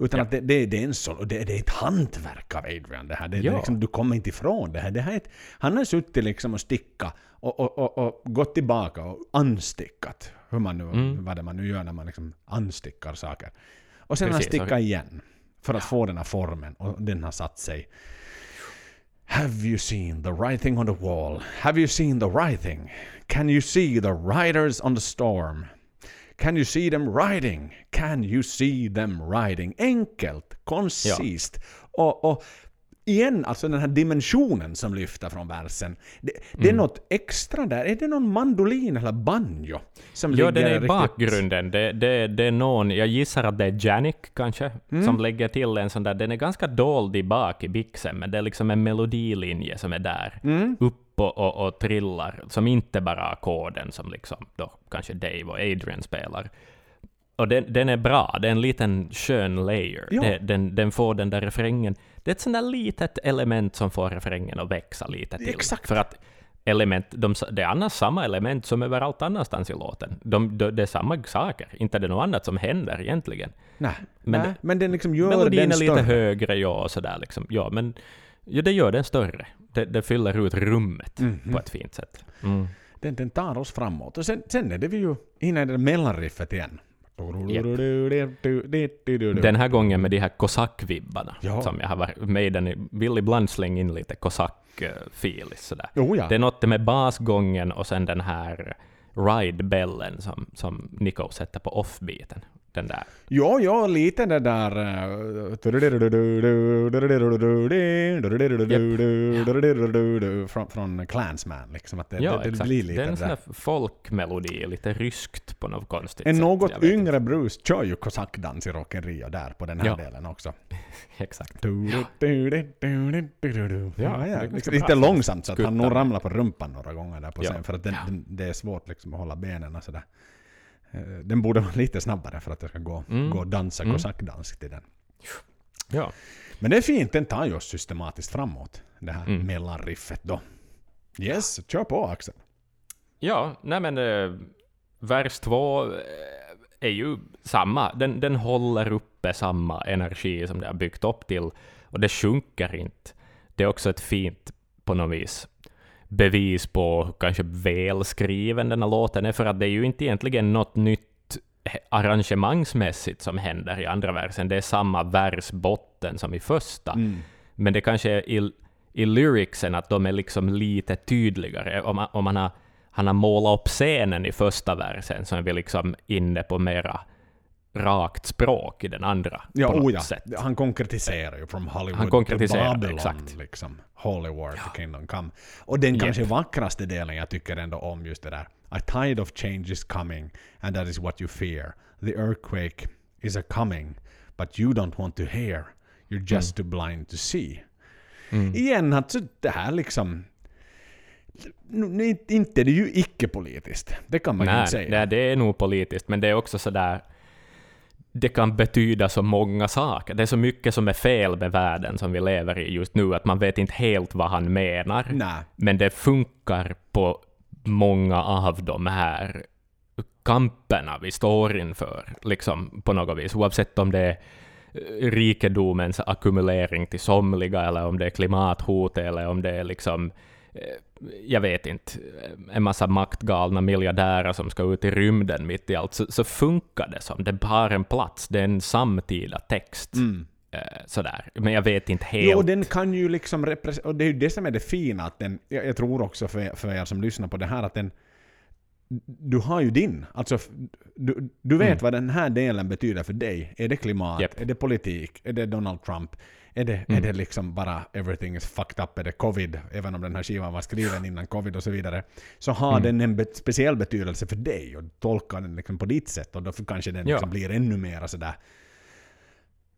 Utan Ja. att det, det, det är en sol, och det, det är ett hantverk av Adrian det här. Det, Ja. liksom, du kommer inte ifrån det här. Det här är ett, han har suttit liksom och stickat och, och, och, och gått tillbaka och anstickat. Hur man nu, Mm. vad det man nu gör när man liksom anstickar saker. Och sen har han stickat igen. För att få den här formen. Och den har satt sig. Have you seen the writing on the wall? Have you seen the writing? Can you see the riders on the storm? Can you see them riding? Can you see them riding? Enkelt, koncist. Och, och igen, alltså den här dimensionen som lyfter från versen. Det, det är Mm. något extra där. Är det någon mandolin eller banjo? Som Ja, den är i riktigt- bakgrunden. Det, det, det är någon, jag gissar att det är Janik kanske, Mm. som lägger till en sån där, den är ganska dold i bak i bixen, men det är liksom en melodilinje som är där, Mm. upp och, och, och trillar, som inte bara ackorden som liksom då kanske Dave och Adrian spelar. Och den, den är bra, det är en liten skön layer. Ja. Det, den, den får den där refrängen, det är ett sånt där litet element som får refrängen att växa lite till. Exakt. För att element, de, det är annars samma element som överallt annanstans i låten. De, de, det är samma saker, inte det är något annat som händer egentligen. Nej, Men nej, men den liksom gör Melodin den är lite större. högre, ja, och sådär liksom. Ja, men ja, det gör den större. Det, det fyller ut rummet Mhm. på ett fint sätt. Mm. Den, den tar oss framåt. Och sen, sen är det vi ju inne i det mellanriffet igen. Den här gången med de här kosackvibbarna, Ja. som jag har varit med i den, vill ibland slänga in lite kosack-feelis. sådär. Ja. Det är något med basgången och sen den här ride-bellen som, som Nico sätter på offbeaten. Den där. Ja, ja, lite det där... eh, Från, från Clansman, liksom. Att det, Ja, det, det blir lite det är en sån där. folkmelodi, lite ryskt på något konstigt En sätt. något Jag inte. yngre Bruce kör ju kosackdans i Rock där på den här Ja. delen också. Exakt. Ja, Ja, ja, liksom lite långsamt så att han nog ramlar på rumpan några gånger där på Ja. scen för att den, Ja. den, det är svårt liksom att hålla benen och sådär. Eh, Den borde vara *laughs* lite snabbare för att det ska gå, Mm. gå att dansa Mm. kosackdans till den. Ja. Men det är fint, den tar ju oss systematiskt framåt. Det här Mm. mellanriffet då. Yes, kör på Axel. Ja, nej men eh, vers två eh, är ju samma. Den, den håller uppe samma energi som det har byggt upp till och det sjunker inte. Det är också ett fint, på något vis, bevis på hur kanske välskriven den här låten är, för att det är ju inte egentligen något nytt arrangemangsmässigt som händer i andra versen. Det är samma versbotten som i första. Mm. Men det kanske är i, i lyricsen att de är liksom lite tydligare. Om man, om man har, han har målat upp scenen i första versen så är vi liksom inne på mera rakt språk i den andra Ja, på något ja. sätt. Han konkretiserar ju från Hollywood Han konkretiserar, till Babylon. exakt. Liksom. Holy war to kingdom come. Och den kanske vackraste delen jag tycker ändå om just det där. A tide of change is coming and that is what you fear. The earthquake is a coming but you don't want to hear. You're just too blind to see. Mm. Igen, alltså det här liksom... Nu, inte det är ju icke-politiskt. Det kan man ju Nej, inte säga. nej, det är nog politiskt, men det är också sådär det kan betyda så många saker. Det är så mycket som är fel med världen som vi lever i just nu, att man vet inte helt vad han menar. Nej. Men det funkar på många av de här kamperna vi står inför, liksom på något vis, oavsett om det är eh, rikedomens ackumulering till somliga, eller om det är klimathot, eller om det är liksom jag vet inte, en massa maktgalna miljardärer som ska ut i rymden mitt i allt, så, så funkar det som. Det har en plats, det är en samtida text. Mm. Eh, sådär. Men jag vet inte helt. Jo, den kan ju liksom representera... Och det är ju det som är det fina, att den... Jag, jag tror också för, för er som lyssnar på det här, att den... Du har ju din. Alltså, du, du vet Mm. vad den här delen betyder för dig. Är det klimat? Japp. Är det politik? Är det Donald Trump? Är det, är Mm. det liksom bara everything is fucked up? Är det covid? Även om den här skivan var skriven innan covid och så vidare. Så har Mm. den en be- speciell betydelse för dig och tolkar den liksom på ditt sätt. Och då kanske den Ja. liksom blir ännu mer sådär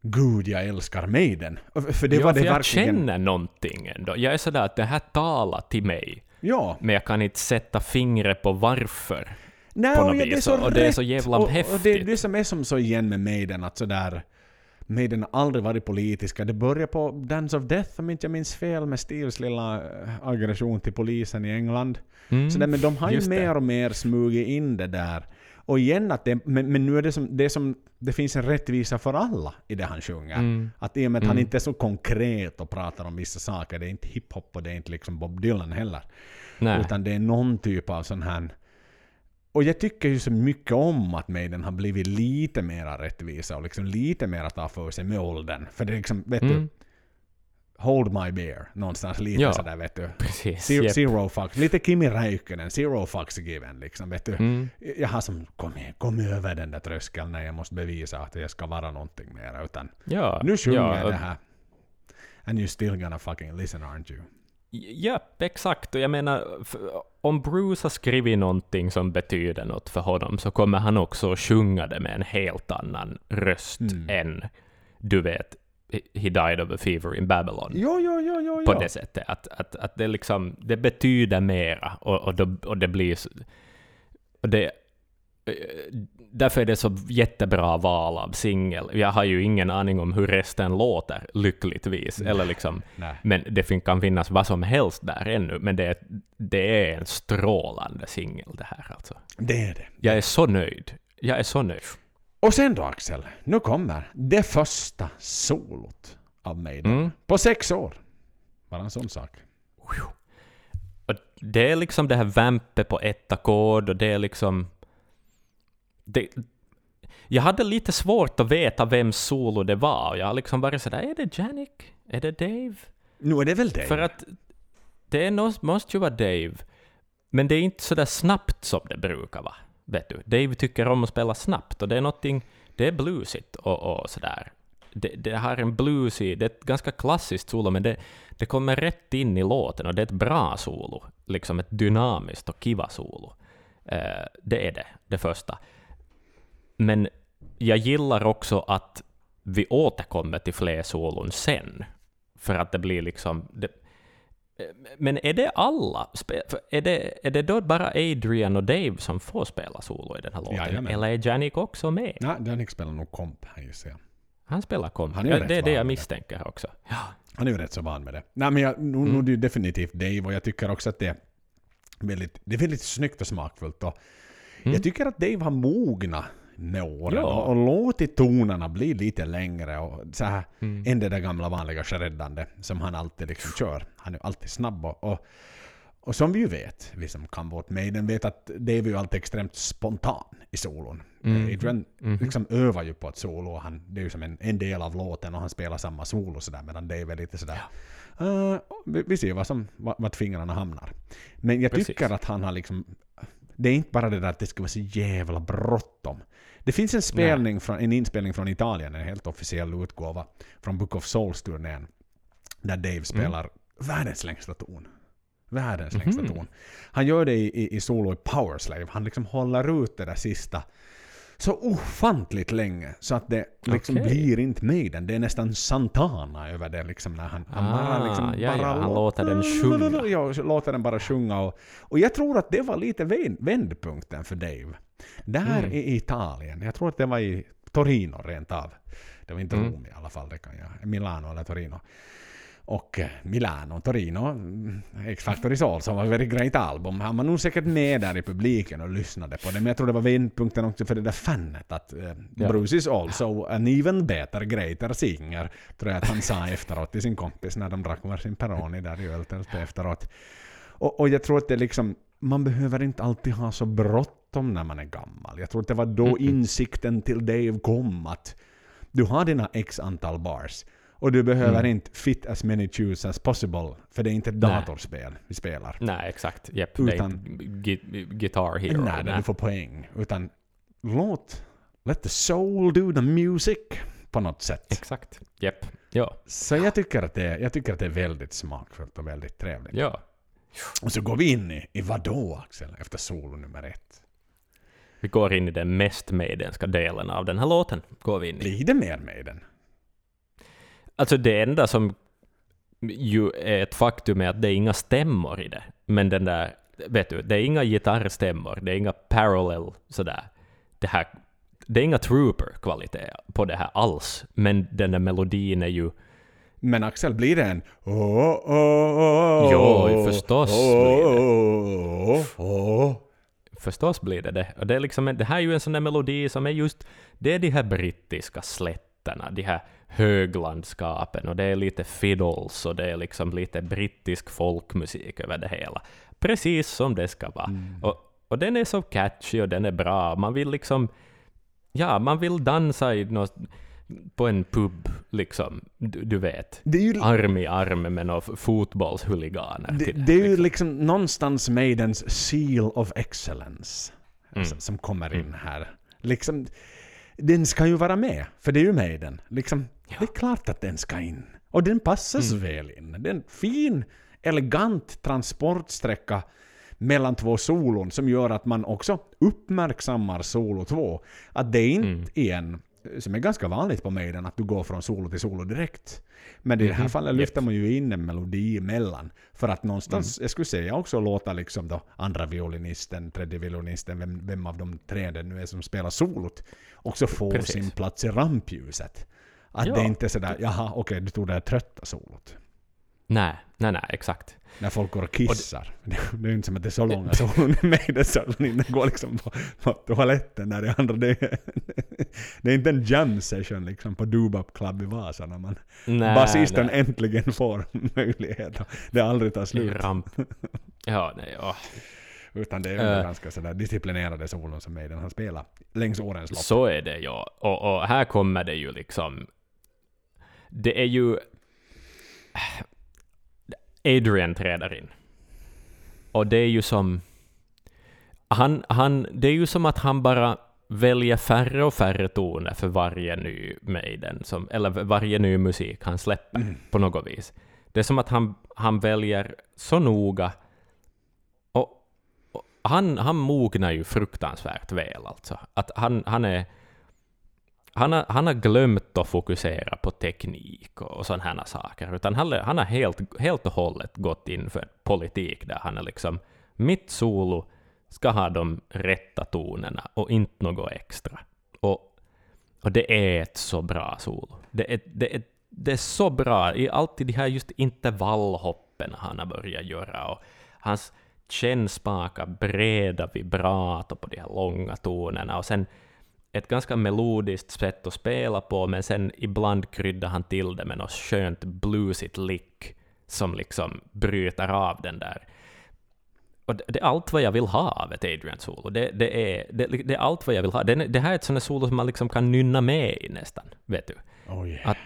Gud, jag älskar Maiden. För det ja, var det för jag verkligen... känner någonting ändå. Jag är sådär att det här talar till mig, Ja. men jag kan inte sätta fingret på varför. Nej, på och något ja, det är vis, så och det är rätt. så jävla och, och det är häftigt. det som är som så igen med Maiden, att sådär... Maiden har aldrig varit politiska. Det börjar på Dance of Death, om inte jag minns fel, med Steves lilla eh, aggression till polisen i England. Mm, Så där, men de har ju det. mer och mer smugit in det där. Och igen att det, men, men nu är det som, det som, det finns en rättvisa för alla i det han sjunger. Mm. Att i och med att han Mm. inte är så konkret och pratar om vissa saker, det är inte hiphop och det är inte liksom Bob Dylan heller. Nej. Utan det är någon typ av sån här och jag tycker ju så mycket om att Maiden har blivit lite mer rättvisa och liksom lite mer att ta för sig med åldern. För det är liksom, vet du, Mm. Hold My Bear, någonstans lite Ja. sådär vet du. Precis. Zero, Jep. zero fucks, lite Kimi Räikkönen, zero fucks given liksom vet du. Mm. Jag har som, kom, igen, kom över den där tröskeln när jag måste bevisa att jag ska vara någonting mer. Utan Ja, nu sjunger ja, jag det här. And you're still gonna fucking listen aren't you? Ja, exakt. Och jag menar, om Bruce har skrivit någonting som betyder något för honom, så kommer han också sjunga det med en helt annan röst Mm. än, du vet, He died of a fever in Babylon. Jo, jo, jo, jo, På det sättet. Att, att, att det liksom, det betyder mera och, och, då, och det blir... Och det, därför är det så jättebra val av singel. Jag har ju ingen aning om hur resten låter, lyckligtvis. Eller liksom, Nej. men det kan finnas vad som helst där ännu, men det är, det är en strålande singel det här alltså. Det är det. Jag är så nöjd. Jag är så nöjd. Och sen då Axel, nu kommer det första solot av Maiden. Mm. På sex år. Bara en sån sak. Och det är liksom det här vampet på ett ackord och det är liksom... Det, jag hade lite svårt att veta vem solo det var jag har liksom varit sådär, är det Janik? Är det Dave? Nu är det väl det? För att det nå- måste ju vara Dave, men det är inte så där snabbt som det brukar vara. Vet du? Dave tycker om att spela snabbt och det är någonting, det är bluesigt och, och sådär. Det, det har en bluesig, det är ett ganska klassiskt solo, men det, det kommer rätt in i låten och det är ett bra solo. Liksom ett dynamiskt och kiva solo. Eh, det är det, det första. Men jag gillar också att vi återkommer till fler solon sen. För att det blir liksom... Det, men är det alla? Är det, är det då bara Adrian och Dave som får spela solo i den här låten? Jajamän. Eller är Janik också med? Nej, Janik spelar nog komp här gissar jag. Han spelar komp. Han är Ja, det är det jag med det. misstänker också. Ja. Han är ju rätt så van med det. Nej men jag, nu, nu är det ju definitivt Dave och jag tycker också att det är väldigt, det är väldigt snyggt och smakfullt. Och Mm. Jag tycker att Dave har mognat med åren Ja. och, låtit tonerna bli lite längre och så här Mm. än det där gamla vanliga shreddande som han alltid liksom kör. Han är alltid snabb och, och, och som vi ju vet, vi som kan vårt Maiden vet att Dave är ju alltid extremt spontan i solon. Mm. Adrian Mhm. liksom övar ju på ett solo och han, det är ju som en, en del av låten och han spelar samma solo sådär medan Dave är lite sådär "Eh, vi, vi ser vad som, vart fingrarna hamnar. Men jag Precis. tycker att han har liksom det är inte bara det där att det ska vara så jävla bråttom. Det finns en spelning från, en inspelning från Italien, en helt officiell utgåva från Book of Souls-turnén, där Mm. Dave spelar världens längsta ton. Världens längsta Mhm. ton. Han gör det i, i, i solo i Powerslave. Han liksom håller ut det där sista så ofantligt länge så att det liksom Okej. blir inte Maiden. Det är nästan Santana över det liksom när han, han bara Ah, liksom ja, bara ja, han låter den *laughs* sjunga. Ja, låter den bara sjunga och, och jag tror att det var lite vänd, vändpunkten för Dave. Där Mm. i Italien, jag tror att det var i Torino rent av. Det var inte Mm. Rom i alla fall, det kan jag. Milano eller Torino. Och eh, Milano, Torino, mm, X-Factor is also var ett very great album. Han var nog säkert med där i publiken och lyssnade på det. Men jag tror det var vändpunkten också för det där fanet att eh, Ja. Bruce is also an even better, greater singer. Tror jag att han sa *laughs* efteråt till sin kompis när de drack varsin Peroni där i öltältet efteråt. Och, och jag tror att det liksom, man behöver inte alltid ha så bråttom när man är gammal. Jag tror att det var då insikten till Dave kom att du har dina x antal bars och du behöver Mm. inte fit as many choose as possible för det är inte ett Nej. datorspel vi spelar. Nej, exakt. Det är Utan- inte gi- Guitar Hero. Nej, där du får poäng. Utan låt, let the soul do the music på något sätt. Exakt. Japp. Ja. Så jag tycker, att det, jag tycker att det är väldigt smakfullt och väldigt trevligt. Ja. Och så går vi in i, i vadå Axel, efter solo nummer ett? Vi går in i den mest maidenska delen av den här låten. Går vi in i. Blir det mer med den? Alltså det enda som ju är ett faktum är att det är inga stämmor i det. Men den där, vet du, det är inga gitarrstämmor, det är inga parallel sådär. Det här, det är inga trooper-kvalitet på det här alls. Men den där melodin är ju, Men Axel, blir det en åh, åh, åh, Jo, förstås blir det. åh, åh, åh. Förstås blir det det. Och det, är liksom, det här är ju en sån där melodi som är just, det är de här brittiska slätterna, de här höglandskapen och det är lite fiddles och det är liksom lite brittisk folkmusik över det hela. Precis som det ska vara. Och, Och den är så catchy och den är bra. Man vill liksom... Ja, man vill dansa i något, på en pub, liksom. Du, du vet. Det är ju, Arm i arm med några fotbollshuliganer. det, till det är ju liksom någonstans Maidens seal of excellence Mm. s- som kommer in här. Liksom, den ska ju vara med, för det är ju Maiden. Liksom, Det är klart att den ska in. Och den passar så väl in. Det är en fin, elegant transportsträcka mellan två solon som gör att man också uppmärksammar solo 2. Att det inte är en, som är ganska vanligt på Maiden, att du går från solo till solo direkt. Men i det här fallet lyfter man ju in en melodi emellan. För att någonstans, jag skulle säga också låta liksom då andra violinisten, tredje violinisten, vem, vem av de tre det nu är som spelar solot, också få Precis. sin plats i rampljuset. Att Ja. det inte är sådär, jaha okej du tog det här trötta solot. Nej, nej, nej, exakt. När folk går och kissar. Det, det är ju inte som att det är så långa solon i Maiden så att man inte går liksom på, på toaletten där i andra. Det, är- det är inte en jam session liksom på Dubap Club i Vasa när man Nej, basisten nej. äntligen får *laughs* möjlighet. och Det aldrig tar slut. Ramp. Ja, nej, åh. Utan det är Eh. ganska sådär disciplinerade solon som Maiden har spelat längs årens lopp. Så är det ja. Och, och här kommer det ju liksom... Det är ju... Adrian träder in. Och det är ju som... Han, han, det är ju som att han bara väljer färre och färre toner för varje ny Maiden, som, eller varje ny musik han släpper på något vis. Det är som att han, han väljer så noga och, och han, han mognar ju fruktansvärt väl alltså. Att han, han är... Han har, han har glömt att fokusera på teknik och, och sådana här saker, utan han, han har helt, helt och hållet gått in för politik där han är liksom mitt solo ska ha de rätta tonerna och inte något extra. Och, och det är ett så bra solo. Det är, det är, det är så bra i alltid de här just intervallhoppen han har börjat göra och hans kännspaka breda vibrato på de här långa tonerna och sen ett ganska melodiskt sätt att spela på, men sen ibland kryddar han till det med något skönt bluesigt lick som liksom bryter av den där. Och det, det är allt vad jag vill ha av ett Adrian-solo. Det, det, är, det, det är allt vad jag vill ha. Det, det här är ett sånt solo som man liksom kan nynna med i nästan, vet du. Oh yeah. Att-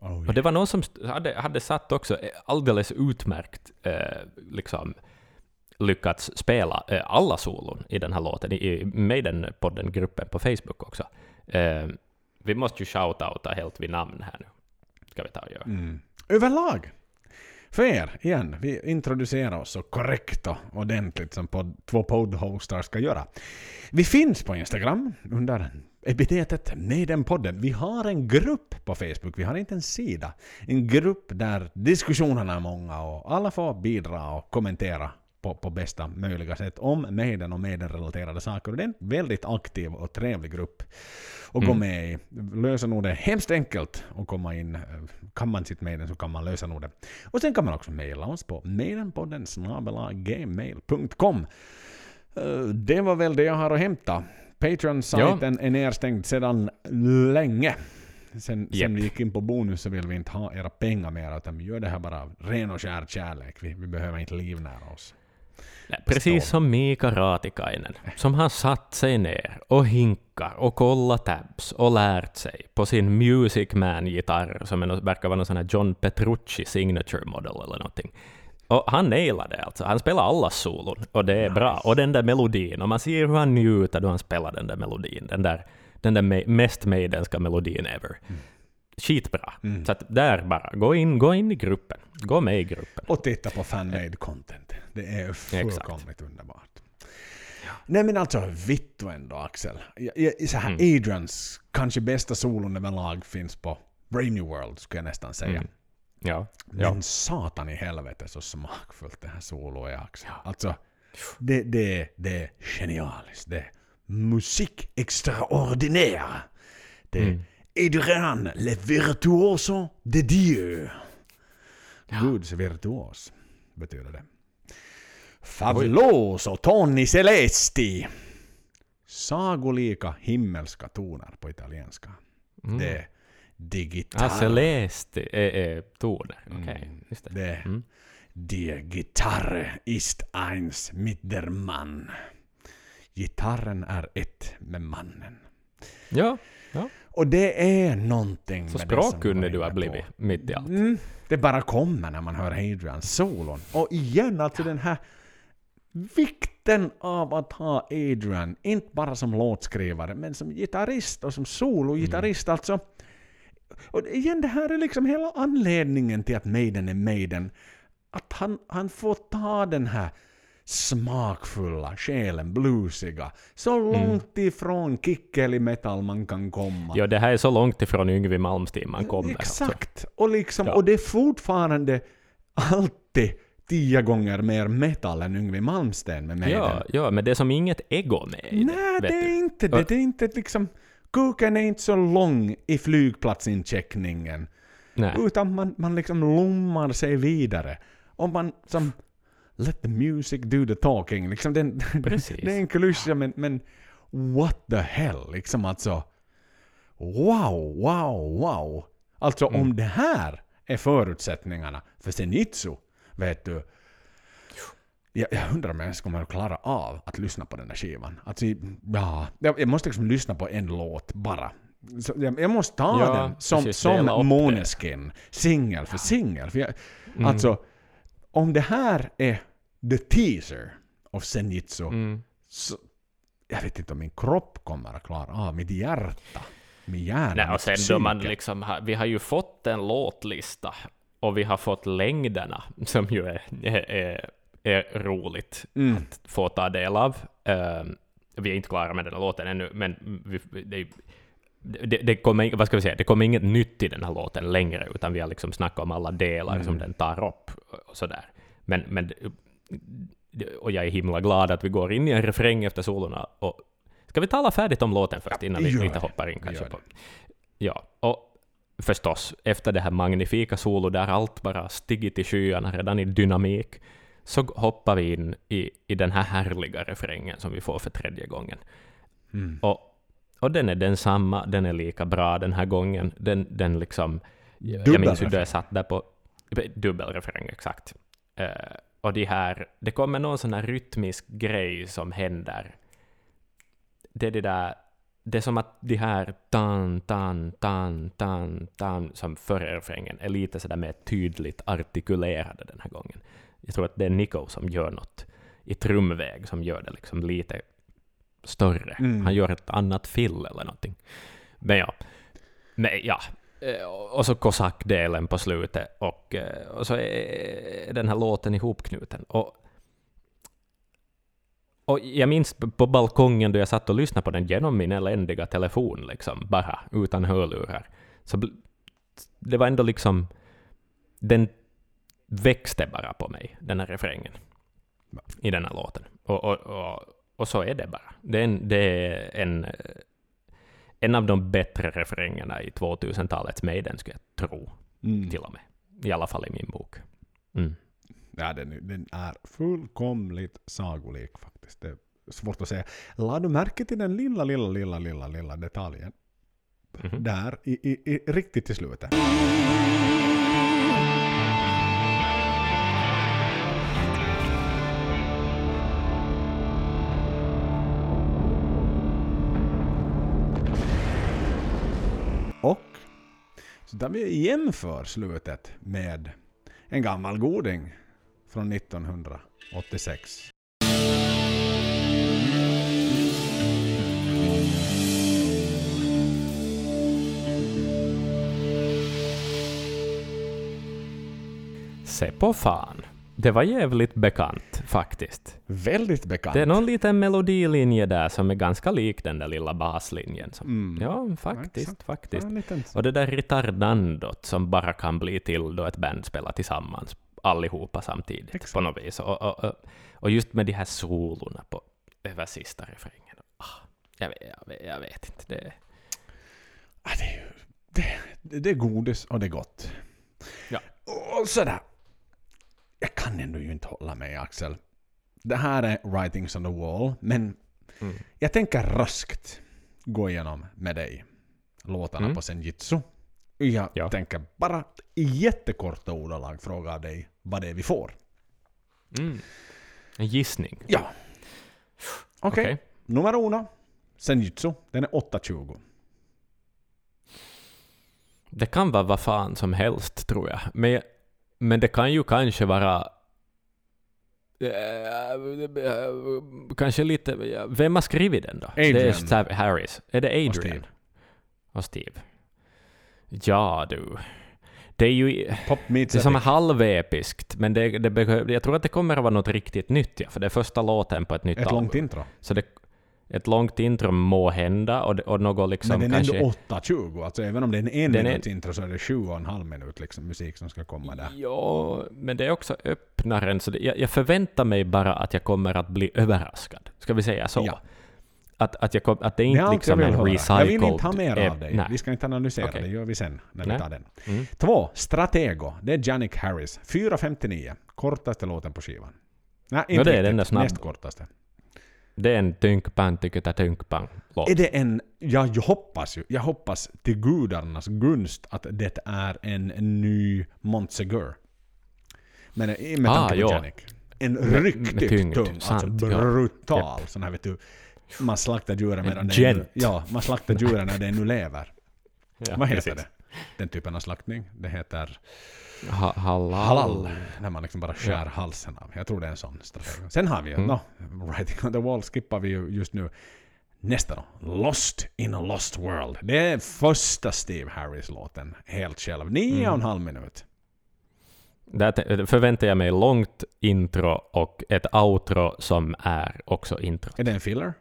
oh Och yeah. det var någon som hade, hade satt också alldeles utmärkt eh, liksom lyckats spela eh, alla solon i den här låten, i, Maiden-podden-gruppen på Facebook också. Eh, vi måste ju shout-outa helt vid namn här nu. Ska vi ta och göra. Mm. Överlag. För er, igen, vi introducerar oss så korrekt och ordentligt som pod, två poddhostar ska göra. Vi finns på Instagram under epitetet Maiden-podden. Vi har en grupp på Facebook, vi har inte en sida. En grupp där diskussionerna är många och alla får bidra och kommentera på, på bästa möjliga sätt om Maiden och Maiden-relaterade saker. Och det är en väldigt aktiv och trevlig grupp att gå Mm. med i. Lösenordet är hemskt enkelt att komma in. Kan man sitt Maiden så kan man lösenordet. Och sen kan man också mejla oss på maidenpodden gmail.com. Eh, Det var väl det jag har att hämta. Patreon-sajten är nedstängd sedan länge. Sen, sen Japp. vi gick in på bonus så vill vi inte ha era pengar mer utan vi gör det här bara av ren och skär kärlek. Vi, vi behöver inte livnära oss. Nej, Precis som Mika Raatikainen, som har satt sig ner och hinkar och kollat tabs och lärt sig på sin Music Man-gitarr, som är, verkar vara någon sån här John Petrucci signature model eller någonting. Och han nailade det alltså. Han spelar alla solon och det är bra. Och den där melodin, och man ser hur han njuter då han spelar den där melodin. Den där, den där me- mest maidenska melodin ever. Skitbra. Så att där bara, gå in, gå in i gruppen. Gå med i gruppen. Och titta på fan-made content. Det är fullkomligt underbart. Nej men alltså, vittu ändå Axel. Så här, Mm. Adrians kanske bästa solon överlag finns på Brave New World, skulle jag nästan säga. Mm. Ja. Men ja. satan i helvete så smakfullt det här solo är Axel. Alltså, det, det, det är genialiskt. Det är musik extraordinaire. Det Mm. Adrian le virtuoso de Dieu. Guds virtuos betyder det. Fabuloso toni celesti. Sagolika himmelska toner på italienska. Mm. Det är digital. Ah, Celeste är, är toner. Okej, Mm. just det. Det Mm. Die Gitarre ist eins mit der Mann. gitarren är ett med mannen. Ja, ja. Och det är någonting Så språkkunnig du har blivit på. mitt i allt. Mm, det bara kommer när man hör Adrians solon. Och igen, alltså den här vikten av att ha Adrian, inte bara som låtskrivare, men som gitarrist och som sologitarrist. Alltså, och igen, det här är liksom hela anledningen till att Maiden är Maiden. Att han, han får ta den här smakfulla själen, bluesiga, så långt ifrån kickelig metal man kan komma. Ja, det här är så långt ifrån Yngwie Malmsteen man kommer. alltså. Exakt. Och, liksom, Ja. och det är fortfarande alltid tio gånger mer metal än Yngwie Malmsteen med Maiden. Ja, ja, men det är som inget ego med i Nej, vet det är inte det. Det är inte liksom... Kuken är inte så lång i flygplatsincheckningen. Nej. Utan man, man liksom lommar sig vidare. Och man som... Let the music do the talking. Liksom den, Precis. det är en *laughs* klyscha men, men what the hell? Liksom alltså... Wow, wow, wow. Alltså Mm. om det här är förutsättningarna för Senjitsu, vet du. Jag, jag undrar om jag ens kommer att klara av att lyssna på den här skivan. Alltså, ja, jag, måste liksom lyssna på en låt bara. Så jag, måste ta Ja, den som, som. Måneskin, singel för singel. För jag, Mm. Alltså, om det här är the teaser of Senjitsu, Mm. så jag vet inte om min kropp kommer att klara av, mitt hjärta, min hjärna, Nej, och sen då man liksom, vi har ju fått en låtlista och vi har fått längderna *laughs* som ju är, är, är, är roligt Mm. att få ta del av. Ehm, vi är inte klara med den här låten ännu, men vi, det, det, det, kommer, vad ska vi säga, det kommer inget nytt i den här låten längre, utan vi har liksom snackat om alla delar Mm. som den tar upp och sådär. Men, men, och jag är himla glad att vi går in i en refräng efter solorna. Och, ska vi tala färdigt om låten först, innan vi lite hoppar in kanske på... Ja, och förstås, efter det här magnifika solo där allt bara stigit i skyarna redan i dynamik, så hoppar vi in i, i den här härliga refrängen som vi får för tredje gången. Mm. Och, och den är densamma, den är lika bra den här gången. Den, den liksom... Jag minns ju då jag satt där på... Dubbelrefräng, exakt. Eh, och de här... Det kommer någon sån här rytmisk grej som händer. Det är det där... Det är som att de här tan, tan, tan, tan, tan som före refrängen är lite sådär mer tydligt artikulerade den här gången. Jag tror att det är Nico som gör något i trumväg som gör det liksom lite större. Mm. Han gör ett annat fill eller någonting. Men ja, men ja. Eh, Och så kosackdelen på slutet och, eh, och så är den här låten ihopknuten. Och, och jag minns på balkongen då jag satt och lyssnade på den genom min eländiga telefon, liksom, bara utan hörlurar. Så det var ändå liksom... Den växte bara på mig, den här refrängen, i den här låten. Och, och, och, och så är det bara. Det är en, det är en, en av de bättre refrängerna i 2000-talets Maiden, skulle jag tro, Mm. till och med. I alla fall i min bok. Mm. Ja, den, den är fullkomligt sagolik faktiskt. Det är svårt att säga. La du märke till den lilla, lilla, lilla, lilla, lilla detaljen? Mhm. Där, i, i, i, riktigt till slutet. Så där vi jämför slutet med en gammal goding från 1986. Se på fan. Det var jävligt bekant, faktiskt. Väldigt bekant. Det är någon liten melodilinje där som är ganska lik den där lilla baslinjen. Som, Mm. Ja, faktiskt, exakt. faktiskt. Ja, Och det där ritardandot som bara kan bli till då ett band spelar tillsammans, allihopa samtidigt Exakt. på något vis. Och, och, och, och just med de här solorna på över sista refrängen. Ah, jag, vet, jag, vet, jag vet inte. Det, Ja, det, är ju, det, det är godis och det är gott. Ja. Och sådär. Jag kan ändå ju inte hålla mig Axel. Det här är writings on the wall, men mm. jag tänker raskt gå igenom med dig låtarna Mm. på Senjitsu. Jag Ja. tänker bara i jättekorta ordalag fråga dig vad det är vi får. Mm. En gissning. Ja. Okej. Okej. Nummer uno, Senjutsu. Den är 8.20. Det kan vara vad fan som helst, tror jag. Men, men det kan ju kanske vara... eh, kanske lite... Vem har skrivit den då? Det är Adrian. Stav Harris. Är det Adrian? Och Steve. Och Steve. Ja, du. Det är ju... Pop meets Det är som halvepiskt, men det, det jag tror att det kommer att vara något riktigt nytt, ja, för det är första låten på ett nytt Ett album. långt intro. Så det, ett långt intro må hända, och, och något liksom Men den är kanske... ändå 8.20. Alltså även om det är en en Den är- minuts intro så är det sju och en halv minut liksom, musik som ska komma där. Ja, men det är också öppnaren, så det, jag, jag förväntar mig bara att jag kommer att bli överraskad. Ska vi säga så? Ja. Att, att, jag kom, att det är Det är inte jag liksom en höra. recycled... Jag vill inte ha mer av dig. nej. Vi ska inte analysera, Okej. det gör vi sen när vi Nej. tar den. Mm. Två, Stratego. Det är Janik Harris. 4.59. Kortaste låten på skivan. Nej, inte No, det är riktigt. den där snabb- Näst kortaste. Det är en tynkpang, tycker tynkpang låt. Är det en... Jag hoppas ju, jag hoppas till gudarnas gunst att det är en ny Montsegur. Men med Ah, tanke på ja. Janik. En riktigt tyngd, tung, alltså sant, ja. brutal. Sån här vet du, man slaktar djuren medan det gent. Ja, man slaktar djuren när det ännu lever. Ja, Vad heter precis. det? Den typen av slaktning? Det heter Ha, halal. halal. När man liksom bara skär halsen av. Jag tror det är en sån strategi. Sen har vi ju, Mm. no, writing on the wall skippar vi ju just nu. Nästa då. Lost in a lost world. Det är första Steve Harris-låten. Helt själv. Nio och en halv minut. Där förväntar jag mig långt intro och ett outro som är också intro. Är det en filler?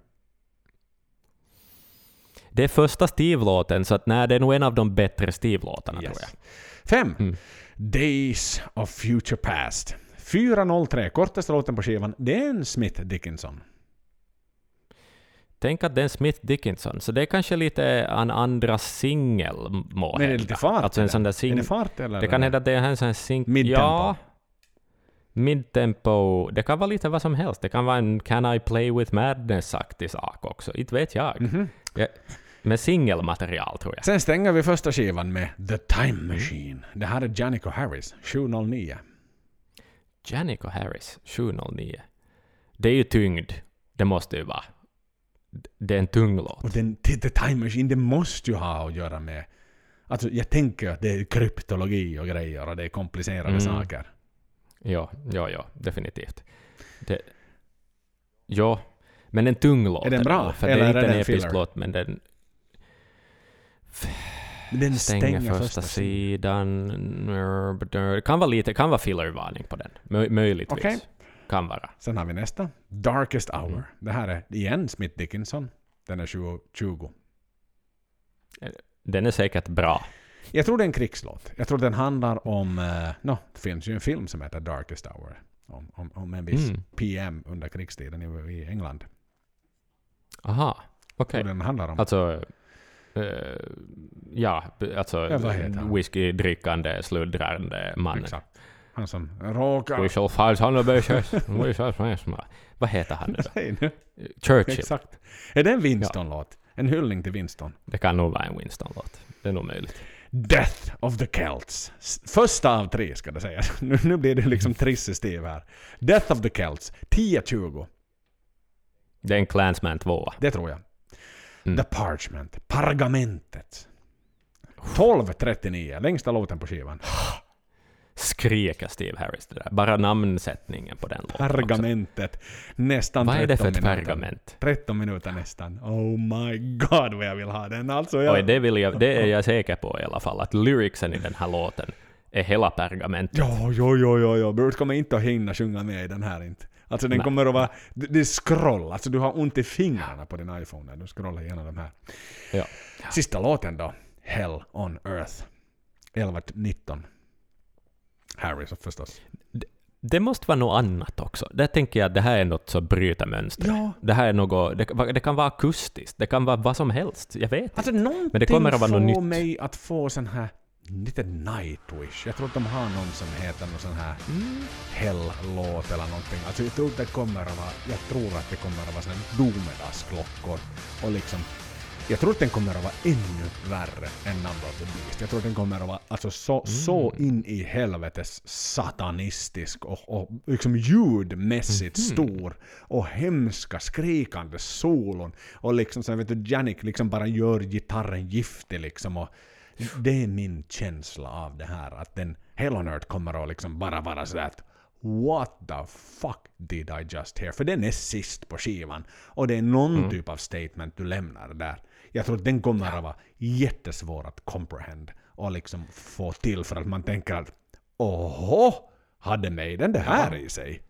Det är första Steve-låten, så att nej, det är nog en av de bättre Steve-låtarna tror jag. Fem. Mm. Days of Future Past. 4.03. Kortaste låten på skivan. Det är en Smith Dickinson. Tänk att det är en Smith Dickinson, så det är kanske lite en andra singel må Men är det lite fart Alltså en sån där Är sing... det fart eller? Det kan hända att det är en sån här sing... Midtempo. Ja. Midtempo. Det kan vara lite vad som helst. Det kan vara en Can I Play With Madness-aktig sak också. Inte vet jag. Mhm. Ja, med singelmaterial tror jag. Sen stänger vi första skivan med The Time Machine. Det här är Janico Harris, 709. Janico Harris, 709. Det är ju tyngd. Det måste ju vara. Det är en tung låt. Och den The Time Machine, det måste ju ha att göra med... Alltså jag tänker att det är kryptologi och grejer och det är komplicerade Mm. saker. Ja, ja, ja, definitivt. Det, ja, men en tung låt. Är den bra? För Eller det är är inte en episk filler? låt, men den den stänger, stänger, första, sidan. sidan. Det kan vara lite, kan vara fillervarning på den. Mö, möjligtvis. Okej. Kan vara. Sen har vi nästa. Darkest Hour. Mm. Det här är igen Smith Dickinson. Den är 20. 20. Den är säkert bra. Jag tror det är en krigslåt. Jag tror den handlar om... Uh, no, det finns ju en film som heter Darkest Hour. Om, om, om en viss Mm. PM under krigstiden i, i England. Aha, okej. Okay. den handlar om. Alltså, eh, ja, alltså Ja, han? whiskydrickande, sluddrande mannen. Exakt. Han som råkar... We shall fight on- Vad heter han nu då? Churchill. Exakt. Är det en Winston-låt? En hyllning till Winston. Det kan nog vara en Winston-låt. Det är nog möjligt. Death of the Celts. Första av tre ska det sägas. *laughs* Nu, nu blir det liksom trisse Steve här. Death of the Celts. 10-20. Det är en Clansman 2. Det tror jag. Mm. The Parchment. Pergamentet. 12.39. Längsta låten på skivan. Skriker Steve Harris det där. Bara namnsättningen på den låten. Pergamentet. Nästan Vad är det 13 för ett minuter. pergament? 13 minuter nästan. Oh my god vad jag vill ha den. Alltså jag... Oj, det, vill jag, det är jag säker på i alla fall. Att lyricsen i den här låten är hela pergamentet. Ja, ja, ja, ja, ja. Brut kommer inte att hinna sjunga med i den här inte. Alltså den Nej. kommer att vara... Det är scroll. Alltså du har ont i fingrarna på din iPhone när du scrollar igenom de här. Ja. Sista låten då. Hell on Earth. 11.19. Harry så förstås. Det måste vara något annat också. Där tänker jag att det här är något som bryter mönstret. Ja. Det här är något, det, det kan vara akustiskt, det kan vara vad som helst. Jag vet Alltså inte. någonting Men det kommer att vara får något nytt. mig att få sån här lite Nightwish. Jag tror att de har någon som heter någon sån här Mm. Hell-låt eller någonting. Alltså jag tror det kommer att vara, jag tror att det kommer att vara såna domedagsklockor och liksom Jag tror att den kommer att vara ännu värre än Number of the Beast. Jag tror att den kommer att vara alltså, så, så in i helvetes satanistisk och, och liksom ljudmässigt stor och hemska skrikande solon. Och liksom så vet du, Janik liksom bara gör gitarren giftig liksom. Och det är min känsla av det här. Att den Halo Nerd kommer att liksom bara vara sådär att What the fuck did I just hear? För den är sist på skivan. Och det är någon typ av statement du lämnar där. Jag tror att den kommer att vara jättesvår att comprehend och liksom få till för att man tänker att Åhå, hade Maiden det här i sig?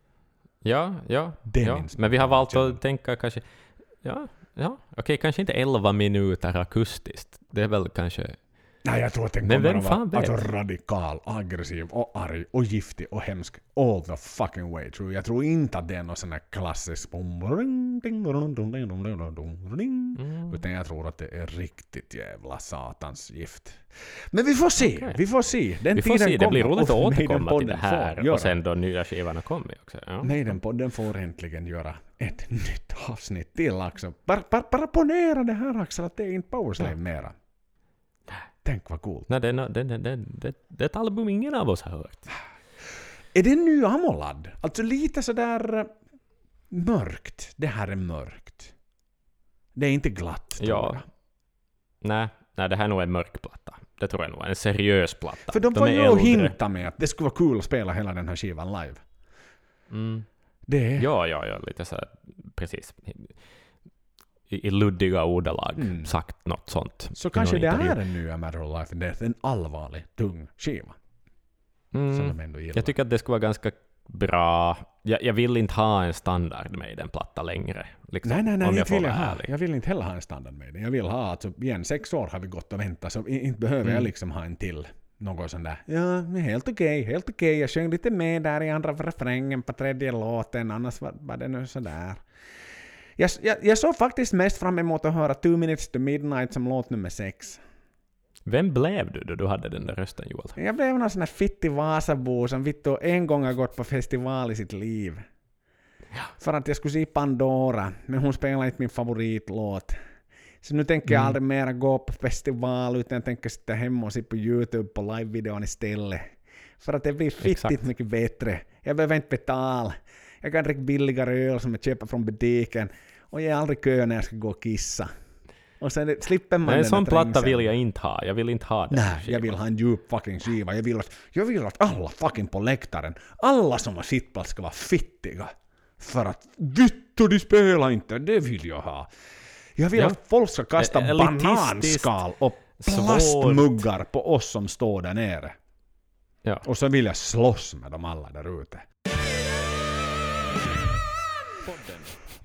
Ja, ja. Det ja. Men vi har valt att tänka kanske... Ja, ja. Okej, kanske inte 11 minuter akustiskt. Det är väl kanske... Nej, jag tror att den Men kommer vem att vara vet? alltså, radikal, aggressiv och arg och giftig och hemsk all the fucking way through. Jag tror inte att det är någon sån här klassisk utan jag tror att det är riktigt jävla satans gift. Men vi får se, Okej. vi får se. Den Vi får se, det blir roligt att återkomma till det här. Och sen då nya skivan har kommit också. Ja. Maidenpodden får äntligen göra ett nytt avsnitt till bara, bara ponera det här Axel, att det är inte Powerslave mera. Tänk vad coolt. Nej, det, det, det, det, det, det är ett album ingen av oss har hört. Är det en ny Amolad? Alltså lite sådär eh, mörkt. Det här är mörkt. Det är inte glatt. tror Ja. jag. Nej, nej, det här är nog en mörk platta. Det tror jag nog. En seriös platta. För de var är ju och äldre. hinta med att det skulle vara kul att spela hela den här skivan live. Mm. Det är... Ja, ja, ja, lite så här, precis. I, i luddiga ordalag Mm. sagt något sånt. Så kanske det intervju. är en ny A Matter of Life and Death. En allvarlig, tung skiva. Som Mm. de ändå gillar. Jag tycker att det skulle vara ganska bra. Jag, jag vill inte ha en standard med den platta längre. Liksom, Nej, nej, nej, jag får vill jag ha. Jag vill inte heller ha en standard med det. Jag vill ha, alltså igen, sex år har vi gått och väntat, så inte behöver jag Mm. liksom ha en till. Någon sån där, ja, helt okej, helt okej. Jag sjöng lite med där i andra refrängen på tredje låten, annars var, var det nu sådär. Jag, jag, jag såg faktiskt mest fram emot att höra Two Minutes to Midnight som låt nummer sex. Vem blev du då du hade den där rösten, Joel? Jag blev någon sån här fittig Vasabo som vittu en gång har gått på festival i sitt liv. För att jag skulle se Pandora, men hon spelade inte min favoritlåt. Så nu tänker jag Mm. aldrig mera gå på festival, utan jag tänker sitta hemma och se på YouTube på livevideon istället. För att det blir fittigt Exakt. mycket bättre. Jag behöver inte betala. Jag kan dricka billigare öl som jag köper från butiken. Och jag är aldrig kö när jag ska gå och kissa. Och sen slipper man Nej, en sån platta vill jag inte ha. Jag vill inte ha den. Nej, jag vill ha en djup fucking skiva. Jag vill, att, jag vill att alla fucking på läktaren, alla som har sittplats ska vara fittiga. För att vittu, de spelar inte, det vill jag ha. Jag vill Ja. att folk ska kasta bananskal och svårt. plastmuggar på oss som står där nere. Ja. Och så vill jag slåss med dem alla där ute.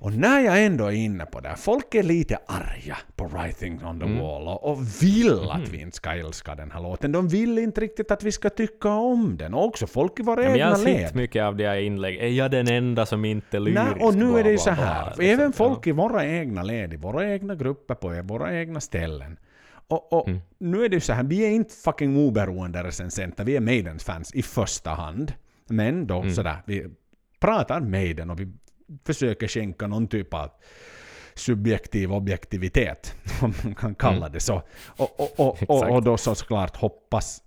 Och när jag ändå är inne på det, folk är lite arga på Writing on the Mm. Wall och, och vill att vi inte ska älska den här låten. De vill inte riktigt att vi ska tycka om den. Och också folk i våra Ja, men jag egna har led. sett mycket av det här inlägg. Är jag den enda som inte är lyrisk? Nej, och nu är det ju så här. liksom. Även folk i våra egna led, i våra egna grupper, på våra egna ställen. Och, och Mm. nu är det ju så här, vi är inte fucking oberoende recensenter, vi är Maidens fans i första hand. Men då Mm. sådär, vi pratar Maiden och vi försöker skänka någon typ av subjektiv objektivitet, *laughs* om man kan kalla Mm. det så. Och, och, och, och, och då såklart hoppas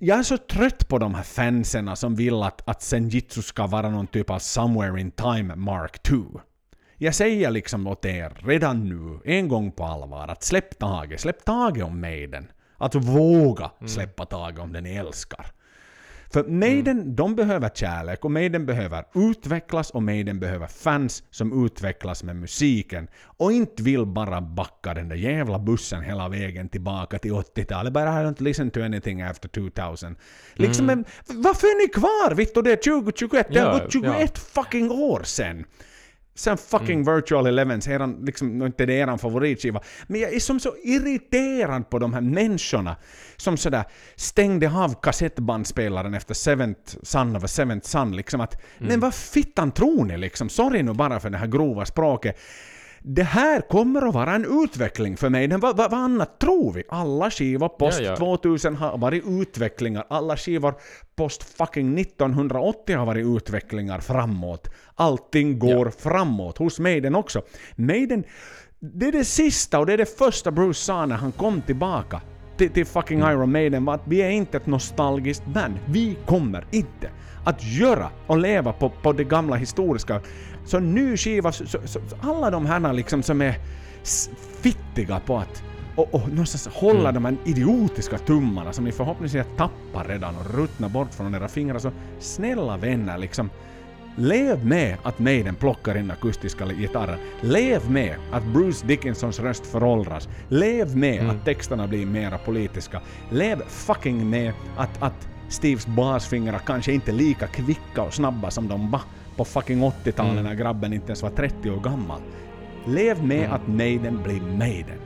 jag är så trött på de här fansen som vill att, att Senjitsu ska vara någon typ av somewhere in time Mark 2. Jag säger liksom åt er redan nu, en gång på allvar, att släpp taget, släpp taget om Maiden. Att våga släppa taget om den ni älskar. För Maiden, de behöver kärlek och Maiden behöver utvecklas och Maiden behöver fans som utvecklas med musiken och inte vill bara backa den där jävla bussen hela vägen tillbaka till 80-talet. Bara I don't listen to anything after 2000. Liksom, men, varför är ni kvar? Vittu, det är 2021. Det har Ja, gått 21 fucking år sen. Sen fucking Virtual Elevens, eran, liksom, är inte det eran favoritskiva. Men jag är som så irriterad på de här människorna som sådär stängde av kassettbandspelaren efter Seventh Son of a Seventh Son. Liksom att, men vad fittan tror ni liksom? Sorry nu bara för det här grova språket. Det här kommer att vara en utveckling för mig. Vad, vad, vad annat tror vi? Alla skivor post Ja, ja. 2000 har varit utvecklingar. Alla skivor post fucking 1980 har varit utvecklingar framåt. Allting går framåt. Hos Maiden också. Maiden Det är det sista och det är det första Bruce sa när han kom tillbaka till, till fucking Iron Maiden var att vi är inte ett nostalgiskt band. Vi kommer inte att göra och leva på, på det gamla historiska. Så ny skiva, så, så, så, alla de här liksom som är fittiga på att och, och någonstans hålla de här idiotiska tummarna som ni förhoppningsvis tappar redan och ruttnar bort från era fingrar. Så snälla vänner, liksom Lev med att Maiden plockar in akustiska gitarrer. Lev med att Bruce Dickinsons röst föråldras. Lev med att texterna blir mera politiska. Lev fucking med att, att Steves basfingrar kanske inte är lika kvicka och snabba som de var på fucking 80-talet när grabben inte ens var 30 år gammal. Lev med att Maiden blir Maiden.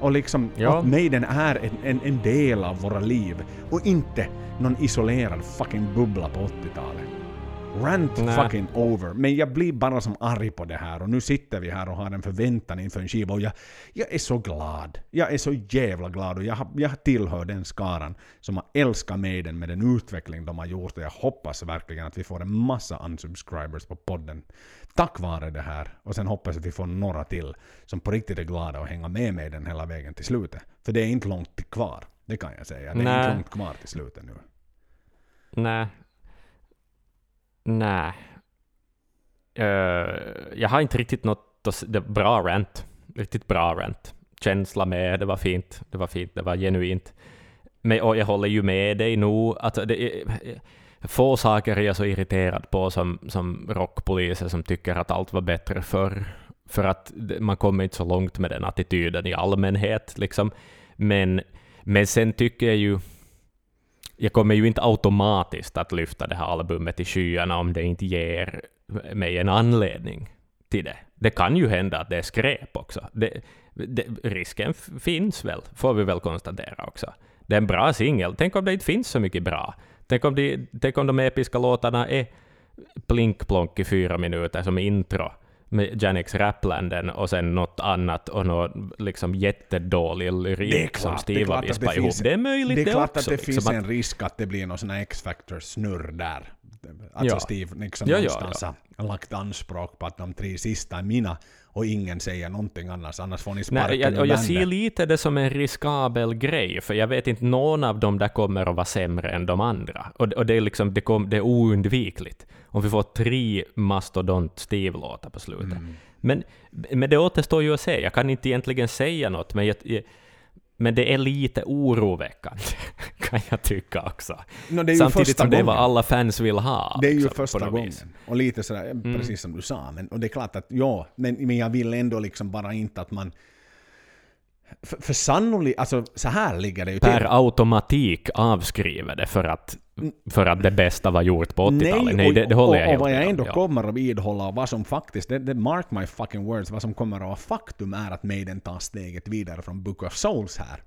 Och liksom Ja. att Maiden är en, en, en del av våra liv och inte någon isolerad fucking bubbla på 80-talet. Rant Nej. fucking over. Men jag blir bara som arg på det här och nu sitter vi här och har en förväntan inför en skiva och jag, jag är så glad. Jag är så jävla glad och jag, jag tillhör den skaran som har älskat Maiden med den utveckling de har gjort och jag hoppas verkligen att vi får en massa unsubscribers på podden tack vare det här. Och sen hoppas jag att vi får några till som på riktigt är glada och hänga med Maiden hela vägen till slutet. För det är inte långt kvar. Det kan jag säga. Det är Nej. inte långt kvar till slutet nu. Nej. Nej. Uh, jag har inte riktigt något att det bra rant. Riktigt bra rant. Känsla med, det var fint. Det var fint, det var genuint. Men, och jag håller ju med dig nu. Alltså, det är, få saker är jag så irriterad på som, som rockpoliser som tycker att allt var bättre förr. För att man kommer inte så långt med den attityden i allmänhet. Liksom. Men, men sen tycker jag ju jag kommer ju inte automatiskt att lyfta det här albumet i skyarna om det inte ger mig en anledning till det. Det kan ju hända att det är skräp också. Det, det, risken finns väl, får vi väl konstatera också. Det är en bra singel. Tänk om det inte finns så mycket bra. Tänk om, det, tänk om de episka låtarna är plink-plonk i fyra minuter som intro med Janix Raplanden och sen något annat och någon liksom jättedålig lyrik Det klart, som det Steve har det vispat ihop. finns- Det är möjligt Det är klart också. att det liksom, finns att- en risk att det blir någon sån här X-Factor-snurr där. Alltså Ja. Steve liksom Ja, ja, någonstans har lagt anspråk på att de tre sista är mina och ingen säger någonting annars, annars får ni sparken Nej, jag, och jag ser lite det som en riskabel grej, för jag vet inte, någon av dem där kommer att vara sämre än de andra. Och, och det, är liksom, det, kom, det är oundvikligt. Om vi får tre Mastodont Steve-låtar på slutet. Mm. Men, men det återstår ju att se. Jag kan inte egentligen säga något, men, jag, jag, men det är lite oroväckande, *laughs* kan jag tycka också. No, det är ju Samtidigt första som det är vad alla fans vill ha. Det är ju liksom, på första gången. vis. Och lite sådär, Mm. precis som du sa. Men, och det är klart att ja, men, men jag vill ändå liksom bara inte att man... För, för sannolikt, alltså så här ligger det ju per till. automatik avskriver det för att, för att det bästa var gjort på 80-talet. Nej, och, det, det håller jag och, och vad jag om, ändå ja. kommer att vidhålla och vad som faktiskt, det, det mark my fucking words, vad som kommer att vara faktum är att Maiden tar steget vidare från Book of Souls här.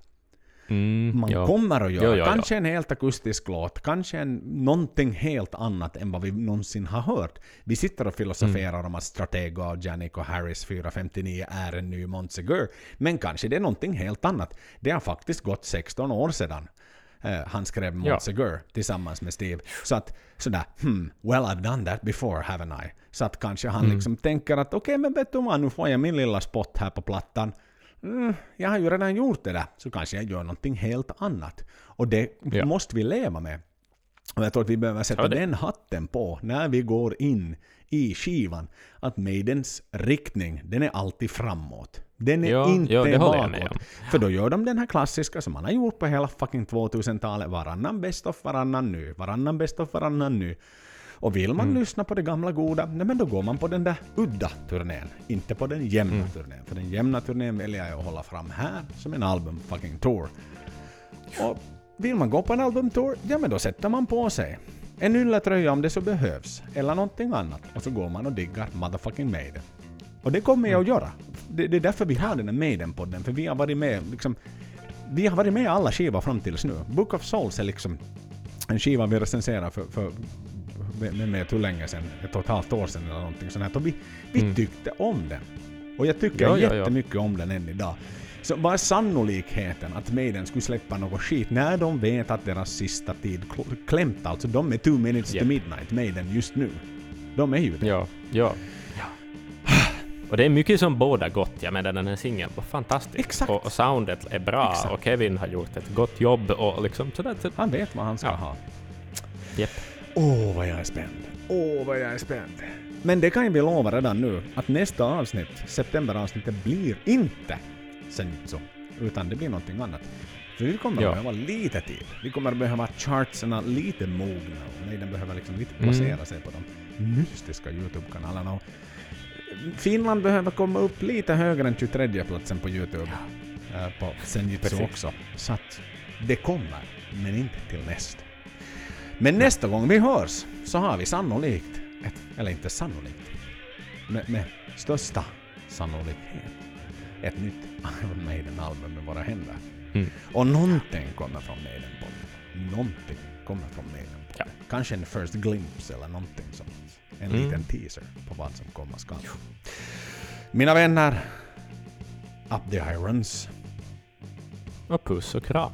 Mm, Man ja. kommer att göra jo. kanske en helt akustisk låt, kanske en, någonting helt annat än vad vi någonsin har hört. Vi sitter och filosoferar Mm. om att Stratego, och Janik och Harris 459 är en ny Montsegur, men kanske det är någonting helt annat. Det har faktiskt gått 16 år sedan eh, han skrev Ja. Montsegur tillsammans med Steve. Så att sådär, hmm, well I've done that before, haven't I? Så att kanske han Mm. liksom tänker att okej, men vet du vad, nu får jag min lilla spot här på plattan. Mm, jag har ju redan gjort det där, så kanske jag gör någonting helt annat. Och det Ja. måste vi leva med. Och jag tror att vi behöver sätta den hatten på när vi går in i skivan. Att Maidens riktning, den är alltid framåt. Den är Ja, inte jag bakåt. För då gör de den här klassiska som man har gjort på hela fucking 2000-talet. Varannan best of, varannan ny. Varannan best of, varannan ny. Och vill man Mm. lyssna på det gamla goda, nej men då går man på den där udda turnén. Inte på den jämna Mm. turnén. För den jämna turnén väljer jag att hålla fram här som en album fucking tour. Och vill man gå på en albumtour, ja men då sätter man på sig en ylletröja om det så behövs, eller någonting annat. Och så går man och diggar motherfucking Maiden. Och det kommer jag att göra. Det, det är därför vi har den här Maiden-podden, för vi har varit med liksom... Vi har varit med i alla skivor fram tills nu. Book of Souls är liksom en skiva vi recenserade för, för vem vet hur länge sedan, ett och ett halvt år sedan eller någonting sånt här. Och vi, vi Mm. tyckte om den. Och jag tycker Ja, ja, ja. jättemycket om den än idag. Så vad är sannolikheten att Maiden skulle släppa något skit när de vet att deras sista tid kl- klämt alltså? De är two minutes Japp. to midnight, Maiden, just nu. De är ju det. Ja, ja. Och det är mycket som båda gott. Jag menar den här singeln var fantastisk. Exakt. Och, och soundet är bra Exakt. och Kevin har gjort ett gott jobb och liksom sådär. Så, Han vet vad han ska Ja. ha. Japp. Åh, vad jag är spänd. Åh, vad jag är spänd. Men det kan ju vi lova redan nu att nästa avsnitt, septemberavsnittet, blir inte Senjutsu, utan det blir någonting annat. För vi kommer Ja. att behöva lite tid. Vi kommer att behöva chartserna lite mogna och nej, den behöver liksom lite Mm. basera sig på de mystiska YouTube-kanalerna. Finland behöver komma upp lite högre än 23 platsen på YouTube. eh, På Senjutsu också. Så att det kommer, men inte till nästa. Men nästa gång vi hörs så har vi sannolikt, ett, eller inte sannolikt, med, med största sannolikhet, ett nytt Iron Maiden-album med våra händer. Mm. Och någonting kommer från Maiden-podden. Någonting kommer från Maiden-podden. Ja. Kanske en first glimpse eller någonting sånt. En Mm. liten teaser på vad som komma skall. Mina vänner, up the irons. Och puss och kram.